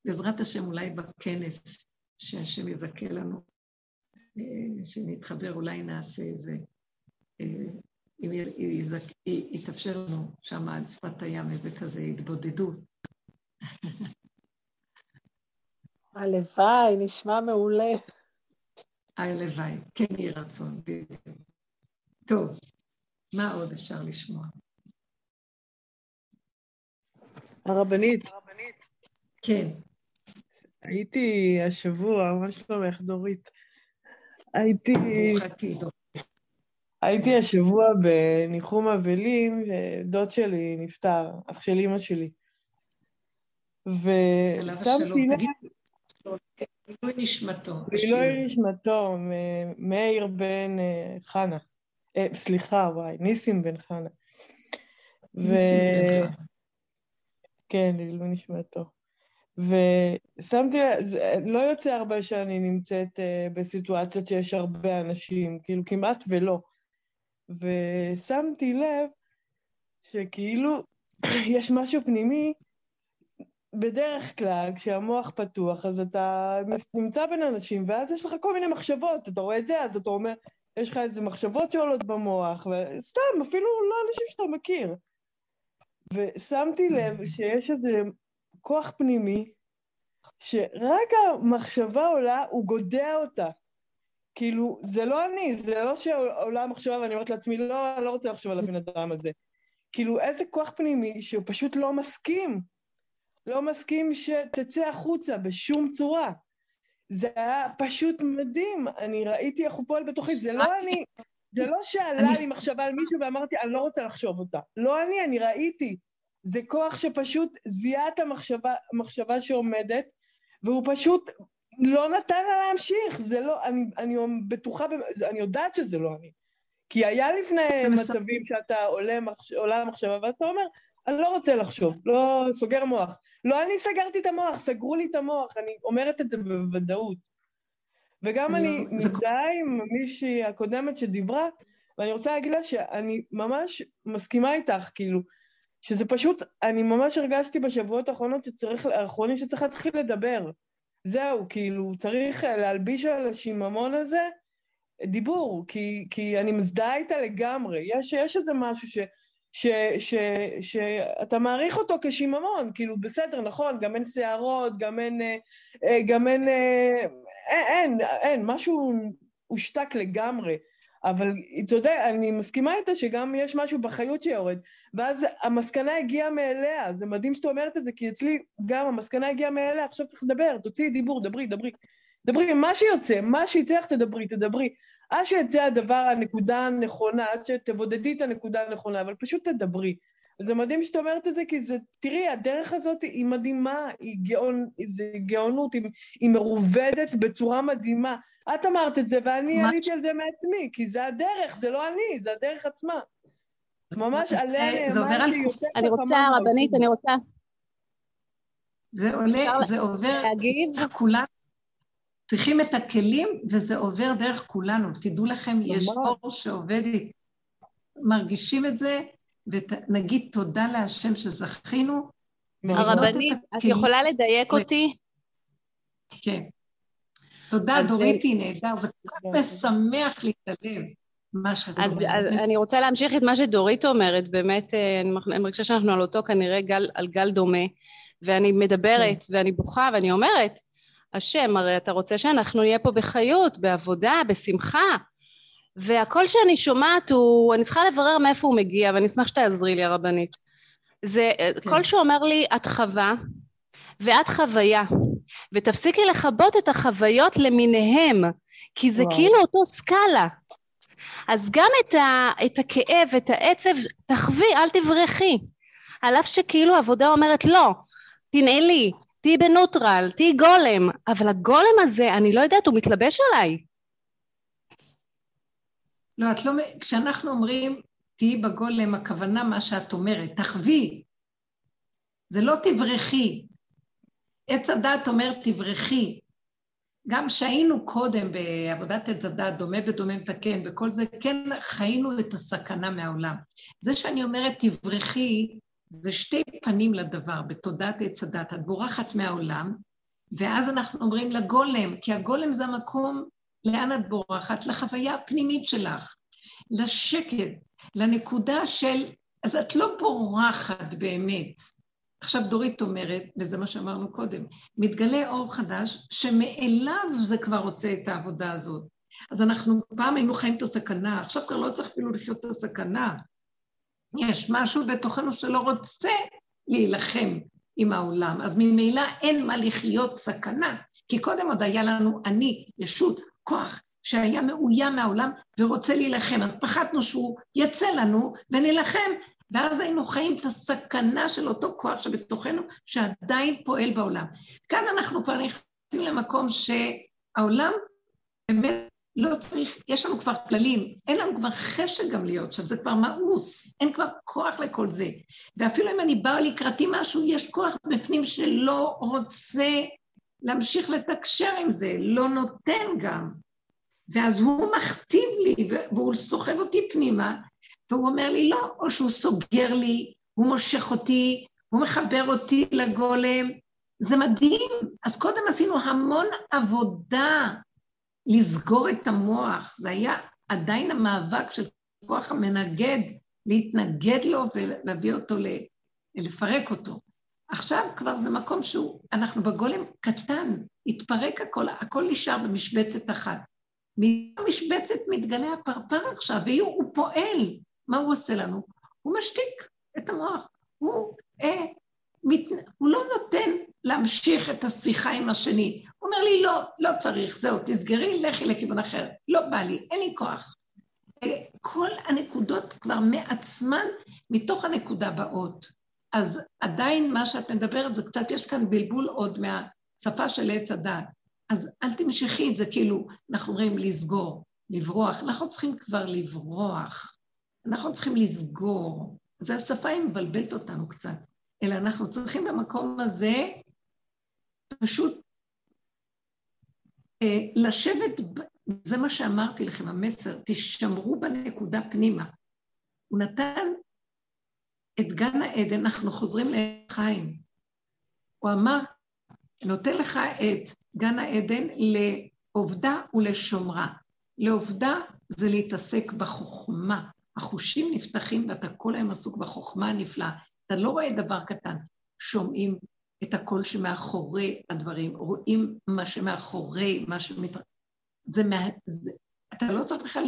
בעזרת השם, אולי בכנס שהשם יזכה לנו, אה, שנתחבר, אולי נעשה איזה, אה, אם יתאפשר לנו שם על שפת הים איזה כזה התבודדות. הלוואי, נשמע מעולה. הלוואי, כן יהי רצון, בדיוק. טוב, מה עוד אפשר לשמוע? הרבנית. כן. הייתי השבוע, מה שלומך, דורית? הייתי... הייתי השבוע בניחום אבלים, ודוד שלי נפטר, אח של אימא שלי. ושמתי לב... גילוי נשמתו. גילוי נשמתו, מאיר בן אה, חנה. אה, סליחה, וואי, ניסים בן חנה. ו... כן, גילוי נשמתו. ושמתי לב, לא יוצא הרבה שאני נמצאת uh, בסיטואציות שיש הרבה אנשים, כאילו כמעט ולא. ושמתי לב שכאילו יש משהו פנימי בדרך כלל, כשהמוח פתוח, אז אתה נמצא בין אנשים, ואז יש לך כל מיני מחשבות, אתה רואה את זה, אז אתה אומר, יש לך איזה מחשבות שעולות במוח, וסתם, אפילו לא אנשים שאתה מכיר. ושמתי לב שיש איזה כוח פנימי, שרק המחשבה עולה, הוא גודע אותה. כאילו, זה לא אני, זה לא שעולה המחשבה ואני אומרת לעצמי, לא, אני לא רוצה לחשוב על הבן אדם הזה. כאילו, איזה כוח פנימי שהוא פשוט לא מסכים. לא מסכים שתצא החוצה בשום צורה. זה היה פשוט מדהים, אני ראיתי איך הוא פועל בתוכי, זה לא אני, זה לא שעלה לי מחשבה על מישהו ואמרתי, אני לא רוצה לחשוב אותה. לא אני, אני ראיתי. זה כוח שפשוט זיהה את המחשבה, המחשבה שעומדת, והוא פשוט לא נתן לה להמשיך. זה לא, אני, אני בטוחה, אני יודעת שזה לא אני. כי היה לפני. מצבים שאתה עולה, מחש, עולה המחשבה, ואתה אומר, אני לא רוצה לחשוב, לא סוגר מוח. לא אני סגרתי את המוח, סגרו לי את המוח, אני אומרת את זה בוודאות. וגם אני לא- מזדהה עם מישהי הקודמת שדיברה, ואני רוצה להגיד לה שאני ממש מסכימה איתך, כאילו, שזה פשוט, אני ממש הרגשתי בשבועות האחרונות שצריך, האחרונים שצריך להתחיל לדבר. זהו, כאילו, צריך להלביש על השיממון הזה דיבור, כי, כי אני מזדהה איתה לגמרי. יש, יש איזה משהו ש, ש, ש, שאתה מעריך אותו כשיממון, כאילו, בסדר, נכון, גם אין שערות, גם אין... אה, אה, גם אין... אה, אין, אין, אין, משהו הושתק לגמרי. אבל היא צודקת, אני מסכימה איתה שגם יש משהו בחיות שיורד. ואז המסקנה הגיעה מאליה, זה מדהים שאת אומרת את זה, כי אצלי גם המסקנה הגיעה מאליה, עכשיו צריך לדבר, תוציאי דיבור, דברי, דברי. דברי, מה שיוצא, מה שיצא לך תדברי, תדברי. עד שיצא הדבר, הנקודה הנכונה, עד שתבודדי את הנקודה הנכונה, אבל פשוט תדברי. וזה מדהים שאת אומרת את זה, כי זה, תראי, הדרך הזאת היא מדהימה, היא גאון, זה גאונות, היא, היא מרובדת בצורה מדהימה. את אמרת את זה, ואני מה- עליתי על זה מעצמי, כי זה הדרך, זה לא אני, זה הדרך עצמה. זה ממש זה- עליה זה נאמר על- שהיא יותר אני רוצה, חכמה רבנית, מהאו"ם. אני רוצה זה עולה, זה עובר להגיב. כולם צריכים את הכלים, וזה עובר דרך כולנו. תדעו לכם, יש. אור שעובד, איתי. מרגישים את זה, ונגיד תודה להשם שזכינו. את הרבנית, את הכלים. יכולה לדייק רגע. אותי? כן. תודה, אז דוריתי, נהדר. זה כל כך משמח לי את הלב, מה שאת אז, אומרת. אז אני רוצה להמשיך את מה שדורית אומרת, באמת, אה, אני מרגישה שאנחנו על אותו כנראה גל, על גל דומה, ואני מדברת ואני בוכה ואני אומרת, השם, הרי אתה רוצה שאנחנו נהיה פה בחיות, בעבודה, בשמחה, והקול שאני שומעת הוא, אני צריכה לברר מאיפה הוא מגיע, ואני אשמח שתעזרי לי הרבנית. זה אה, כן. קול שאומר לי, את חווה, ואת חוויה, ותפסיקי לכבות את החוויות למיניהם, כי זה וואו. כאילו אותו סקאלה. אז גם את, ה, את הכאב, את העצב, תחווי, אל תברחי. על אף שכאילו העבודה אומרת לא, תנעלי, תהיי בנוטרל, תהיי גולם, אבל הגולם הזה, אני לא יודעת, הוא מתלבש עליי. לא, את לא... כשאנחנו אומרים, תהיי בגולם, הכוונה מה שאת אומרת, תחווי. זה לא תברחי. עץ הדת אומר תברחי. גם שהיינו קודם בעבודת עץ הדת, דומה ודומה מתקן, וכל זה, כן חיינו את הסכנה מהעולם. זה שאני אומרת תברחי, זה שתי פנים לדבר, בתודעת עץ הדת. את בורחת מהעולם, ואז אנחנו אומרים לגולם, כי הגולם זה המקום לאן את בורחת? לחוויה הפנימית שלך, לשקט, לנקודה של... אז את לא בורחת באמת. עכשיו דורית אומרת, וזה מה שאמרנו קודם, מתגלה אור חדש שמאליו זה כבר עושה את העבודה הזאת. אז אנחנו פעם היינו חיים את הסכנה, עכשיו כבר לא צריך אפילו לחיות את הסכנה. יש משהו בתוכנו שלא רוצה להילחם עם העולם, אז ממילא אין מה לחיות סכנה, כי קודם עוד היה לנו אני, ישות, כוח, שהיה מאוים מהעולם ורוצה להילחם, אז פחדנו שהוא יצא לנו ונילחם, ואז היינו חיים את הסכנה של אותו כוח שבתוכנו, שעדיין פועל בעולם. כאן אנחנו כבר נכנסים למקום שהעולם באמת לא צריך, יש לנו כבר כללים, אין לנו כבר חשק גם להיות שם, זה כבר מאוס, אין כבר כוח לכל זה. ואפילו אם אני באה לקראתי משהו, יש כוח בפנים שלא רוצה להמשיך לתקשר עם זה, לא נותן גם. ואז הוא מכתיב לי, והוא סוחב אותי פנימה, והוא אומר לי לא, או שהוא סוגר לי, הוא מושך אותי, הוא מחבר אותי לגולם, זה מדהים. אז קודם עשינו המון עבודה לסגור את המוח, זה היה עדיין המאבק של כוח המנגד, להתנגד לו ולהביא אותו, לפרק אותו. עכשיו כבר זה מקום שהוא, אנחנו בגולם קטן, התפרק הכל, הכל נשאר במשבצת אחת. מהמשבצת מתגלה הפרפר עכשיו, והוא פועל. מה הוא עושה לנו? הוא משתיק את המוח. הוא, אה, מת, הוא לא נותן להמשיך את השיחה עם השני. אומר לי, לא, לא צריך, זהו, תסגרי, לכי לכיוון אחר. לא בא לי, אין לי כוח. כל הנקודות כבר מעצמן, מתוך הנקודה באות. אז עדיין מה שאת מדברת, זה קצת, יש כאן בלבול עוד מהשפה של עץ הדת. אז אל תמשכי את זה, כאילו, אנחנו אומרים לסגור, לברוח. אנחנו צריכים כבר לברוח. אנחנו צריכים לסגור. זה השפה היא מבלבלת אותנו קצת. אלא אנחנו צריכים במקום הזה פשוט לשבת, זה מה שאמרתי לכם, המסר, תשמרו בנקודה פנימה. הוא נתן את גן העדן, אנחנו חוזרים לחיים. הוא אמר, נותן לך את גן העדן לעובדה ולשומרה. לעובדה זה להתעסק בחוכמה. החושים נפתחים ואתה כל היום עסוק בחוכמה הנפלאה. אתה לא רואה דבר קטן, שומעים את הקול שמאחורי הדברים, רואים מה שמאחורי, מה שמת... זה מה... זה... אתה לא צריך בכלל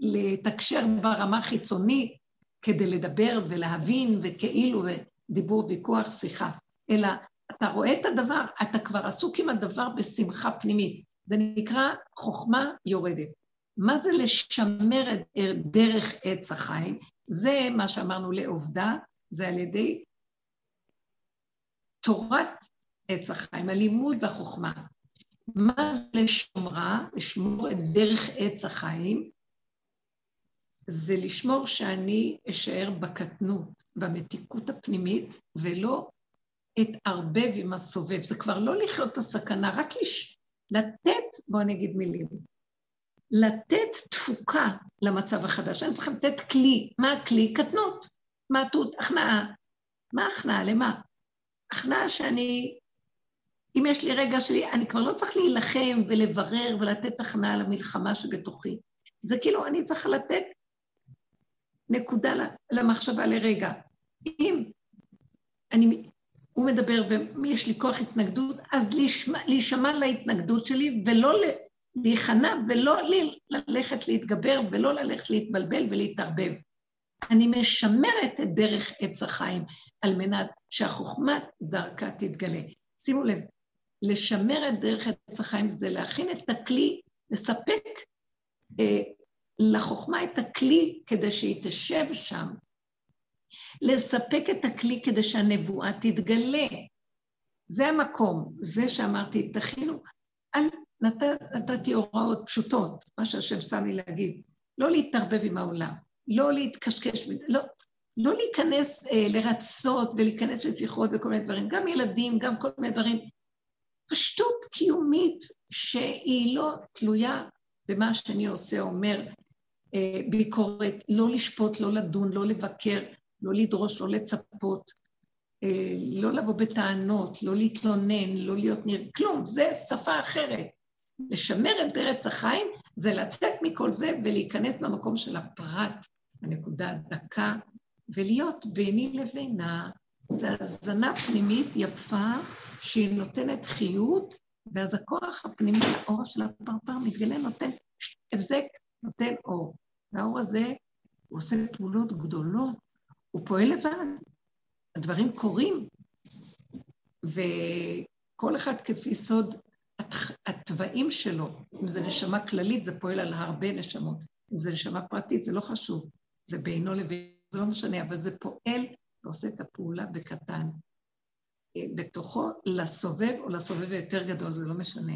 לתקשר ברמה חיצונית כדי לדבר ולהבין וכאילו דיבור, ויכוח, שיחה, אלא אתה רואה את הדבר, אתה כבר עסוק עם הדבר בשמחה פנימית. זה נקרא חוכמה יורדת. מה זה לשמר את דרך עץ החיים? זה מה שאמרנו לעובדה, זה על ידי תורת עץ החיים, הלימוד והחוכמה. מה זה לשומרה, לשמור את דרך עץ החיים? זה לשמור שאני אשאר בקטנות, במתיקות הפנימית, ולא אתערבב עם הסובב. זה כבר לא לחיות את הסכנה, רק לש... לתת, בואו נגיד מילים, לתת תפוקה למצב החדש. אני צריכה לתת כלי. מה הכלי? קטנות. מעטות, הכנעה. מה הכנעה? למה? הכנעה שאני, אם יש לי רגע שלי, אני כבר לא צריך להילחם ולברר ולתת הכנעה למלחמה שבתוכי. זה כאילו, אני צריך לתת נקודה למחשבה לרגע. אם אני, הוא מדבר, ומי יש לי כוח התנגדות, אז להישמע להתנגדות שלי ולא להיכנע ולא ללכת להתגבר ולא ללכת להתבלבל ולהתערבב. אני משמרת את דרך עץ החיים על מנת שהחוכמה דרכה תתגלה. שימו לב, לשמר את דרך עץ החיים זה להכין את הכלי, לספק אה, לחוכמה את הכלי כדי שהיא תשב שם, לספק את הכלי כדי שהנבואה תתגלה. זה המקום, זה שאמרתי, תכינו, אל, נת, נתתי הוראות פשוטות, מה שהשם שם לי להגיד, לא להתערבב עם העולם. לא להתקשקש, לא, לא להיכנס אה, לרצות ולהיכנס לשיחות וכל מיני דברים, גם ילדים, גם כל מיני דברים. פשטות קיומית שהיא לא תלויה במה שאני עושה, אומר, אה, ביקורת, לא לשפוט, לא לדון, לא לבקר, לא לדרוש, לא לצפות, אה, לא לבוא בטענות, לא להתלונן, לא להיות נראה, כלום, זה שפה אחרת. לשמר את דרך החיים זה לצאת מכל זה ולהיכנס במקום של הפרט, הנקודה הדקה, ולהיות ביני לבינה. זו הזנה פנימית יפה שהיא נותנת חיות, ואז הכוח הפנימי, האור של הפרפר מתגלה, נותן הבזק, נותן אור. והאור הזה, הוא עושה פעולות גדולות, הוא פועל לבד. הדברים קורים, וכל אחד כפי סוד התוואים שלו, אם זה נשמה כללית, זה פועל על הרבה נשמות. אם זה נשמה פרטית, זה לא חשוב. זה בינו לבין, זה לא משנה, אבל זה פועל ועושה את הפעולה בקטן. אה, בתוכו לסובב או לסובב היותר גדול, זה לא משנה.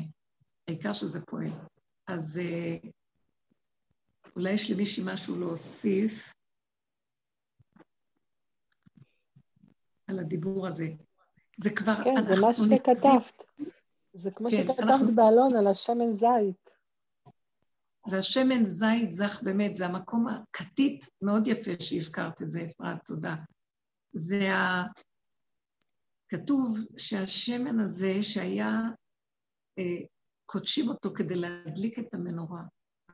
העיקר שזה פועל. אז אה, אולי יש למישהי משהו להוסיף על הדיבור הזה. זה כבר... כן, זה מה שכתבת. זה כמו כן, שכתבת אנחנו... באלון על השמן זית. זה השמן זית זך באמת, זה המקום הכתית מאוד יפה שהזכרת את זה, אפרת, תודה. זה ה... כתוב שהשמן הזה שהיה, אה, קודשים אותו כדי להדליק את המנורה,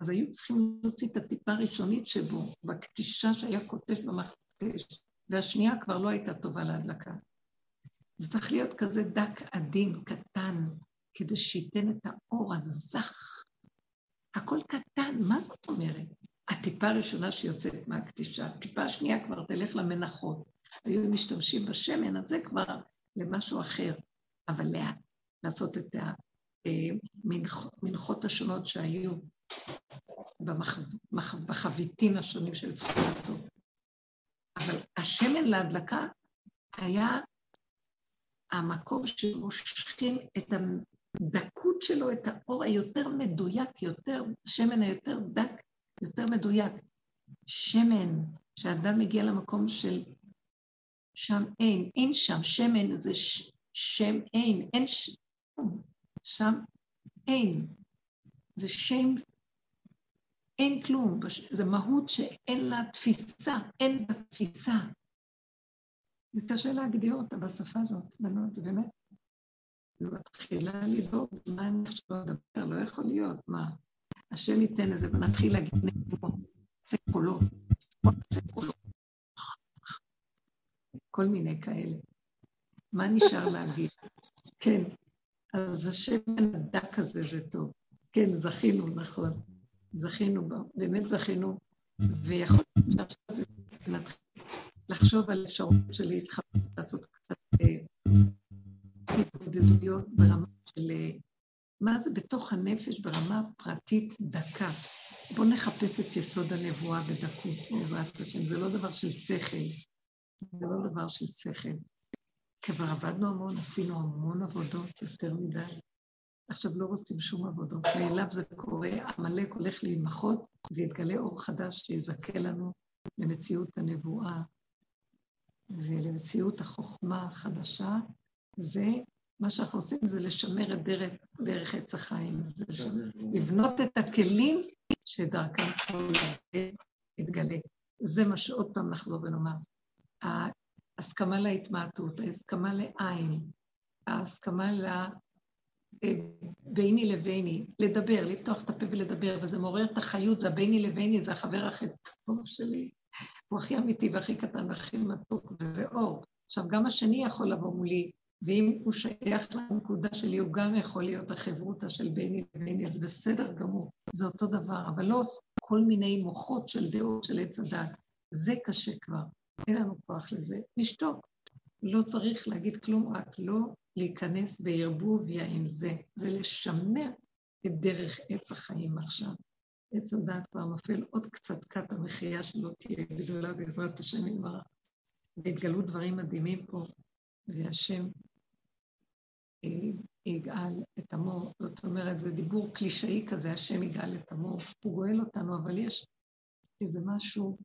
אז היו צריכים להוציא את הטיפה הראשונית שבו, בקטישה שהיה קוטש במכתש, והשנייה כבר לא הייתה טובה להדלקה. זה צריך להיות כזה דק עדין, קטן, כדי שייתן את האור הזך הכל קטן, מה זאת אומרת? הטיפה הראשונה שיוצאת מהקטישה, הטיפה השנייה כבר תלך למנחות. היו משתמשים בשמן, אז זה כבר למשהו אחר. אבל לאט, לעשות את המנחות השונות שהיו. בחביתין השונים שהם צריכים לעשות. אבל השמן להדלקה היה המקום שמושכים את הדקות שלו, את האור היותר מדויק, יותר, השמן היותר דק, יותר מדויק. שמן, כשאדם מגיע למקום של שם אין, אין שם, שמן זה ש, שם אין, אין ש... שם אין. זה שם, אין כלום, זה מהות שאין לה תפיסה, אין לה תפיסה. זה קשה להגדיר אותה בשפה הזאת, בנות, באמת. היא מתחילה לדאוג, מה אני עכשיו אדבר, לא יכול להיות, מה? השם ייתן לזה, ונתחיל להגיד נגדו, זה קולות, זה קולות. כל מיני כאלה. מה נשאר להגיד? כן, אז השם הדק הזה זה טוב. כן, זכינו, נכון. זכינו, באמת זכינו, ויכול להיות שעכשיו נתחיל לחשוב על אפשרות של להתחבר, לעשות קצת אה, התמודדויות ברמה של אה, מה זה בתוך הנפש ברמה פרטית דקה. בואו נחפש את יסוד הנבואה בדקות, בעזרת השם. זה לא דבר של שכל, זה לא דבר של שכל. כבר עבדנו המון, עשינו המון עבודות, יותר מדי. עכשיו לא רוצים שום עבודות. מאליו זה קורה, עמלק הולך להימחות, ויתגלה אור חדש שיזכה לנו למציאות הנבואה ולמציאות החוכמה החדשה. זה, מה שאנחנו עושים זה לשמר את דרך, דרך עץ החיים. זה לשמר, לבנות את הכלים שדרכם כל זה יתגלה. זה מה שעוד פעם נחזור ונאמר. ההסכמה להתמעטות, ההסכמה לעין, ההסכמה ל... אה, ביני לביני, לדבר, לפתוח את הפה ולדבר, וזה מעורר את החיות, והביני לביני זה החבר הכי טוב שלי. הוא הכי אמיתי והכי קטן והכי מתוק, וזה אור. עכשיו, גם השני יכול לבוא מולי, ואם הוא שייך לנקודה שלי, הוא גם יכול להיות החברותה של ביני לביני, אז בסדר גמור, זה אותו דבר, אבל לא כל מיני מוחות של דעות של עץ הדת. זה קשה כבר. אין לנו כוח לזה, נשתוק. לא צריך להגיד כלום, רק לא להיכנס בערבוביה עם זה. זה לשמר את דרך עץ החיים עכשיו. עץ הדעת כבר נופל עוד קצת כת המחייה שלו תהיה גדולה בעזרת השם ימרה. והתגלו דברים מדהימים פה, והשם אה, יגאל את עמו. זאת אומרת, זה דיבור קלישאי כזה, השם יגאל את עמו. הוא גואל אותנו, אבל יש איזה משהו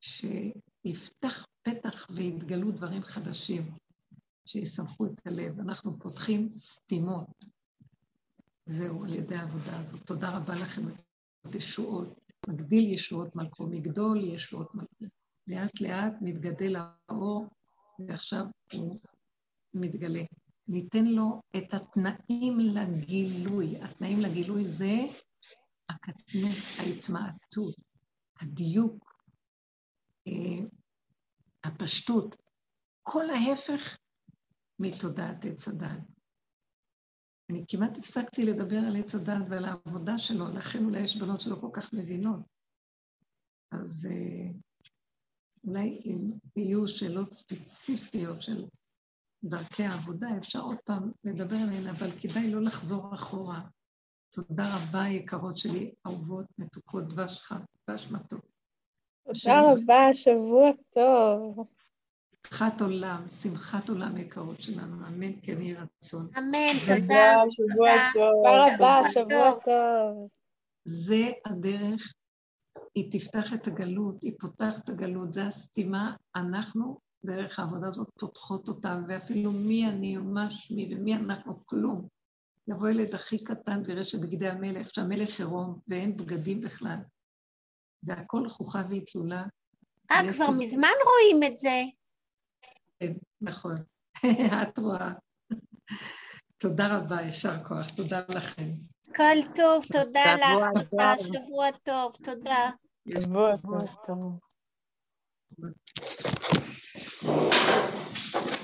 ש... יפתח פתח ויתגלו דברים חדשים שיסמכו את הלב. אנחנו פותחים סתימות. זהו, על ידי העבודה הזאת. תודה רבה לכם ישועות. מגדיל ישועות מלכו, מגדול ישועות מלכו. לאט לאט מתגדל האור, ועכשיו הוא מתגלה. ניתן לו את התנאים לגילוי. התנאים לגילוי זה הקטנות, ההתמעטות, הדיוק, אה, הפשטות, כל ההפך מתודעת עץ הדת. אני כמעט הפסקתי לדבר על עץ הדת ועל העבודה שלו, לכן אולי יש בנות שלא כל כך מבינות. אז אה, אולי אם יהיו שאלות ספציפיות של דרכי העבודה, אפשר עוד פעם לדבר עליהן, אבל כדאי לא לחזור אחורה. תודה רבה, יקרות שלי, אהובות, מתוקות, דבש חם, דבש מתוק. תודה רבה, שבוע טוב. שמחת עולם, שמחת עולם יקרות שלנו, אמן כן יהי רצון. אמן, תודה. שבוע טוב. תודה רבה, שבוע טוב. זה הדרך, היא תפתח את הגלות, היא פותחת את הגלות, זה הסתימה, אנחנו דרך העבודה הזאת פותחות אותה, ואפילו מי אני ומה שמי ומי אנחנו, כלום. יבוא ילד הכי קטן ויראה שבגדי המלך, שהמלך עירום ואין בגדים בכלל. והכל חוכה והתלולה. אה, כבר מזמן רואים את זה. כן, נכון. את רואה. תודה רבה, יישר כוח. תודה לכם. כל טוב, תודה לך. שבוע טוב, תודה. שבוע טוב.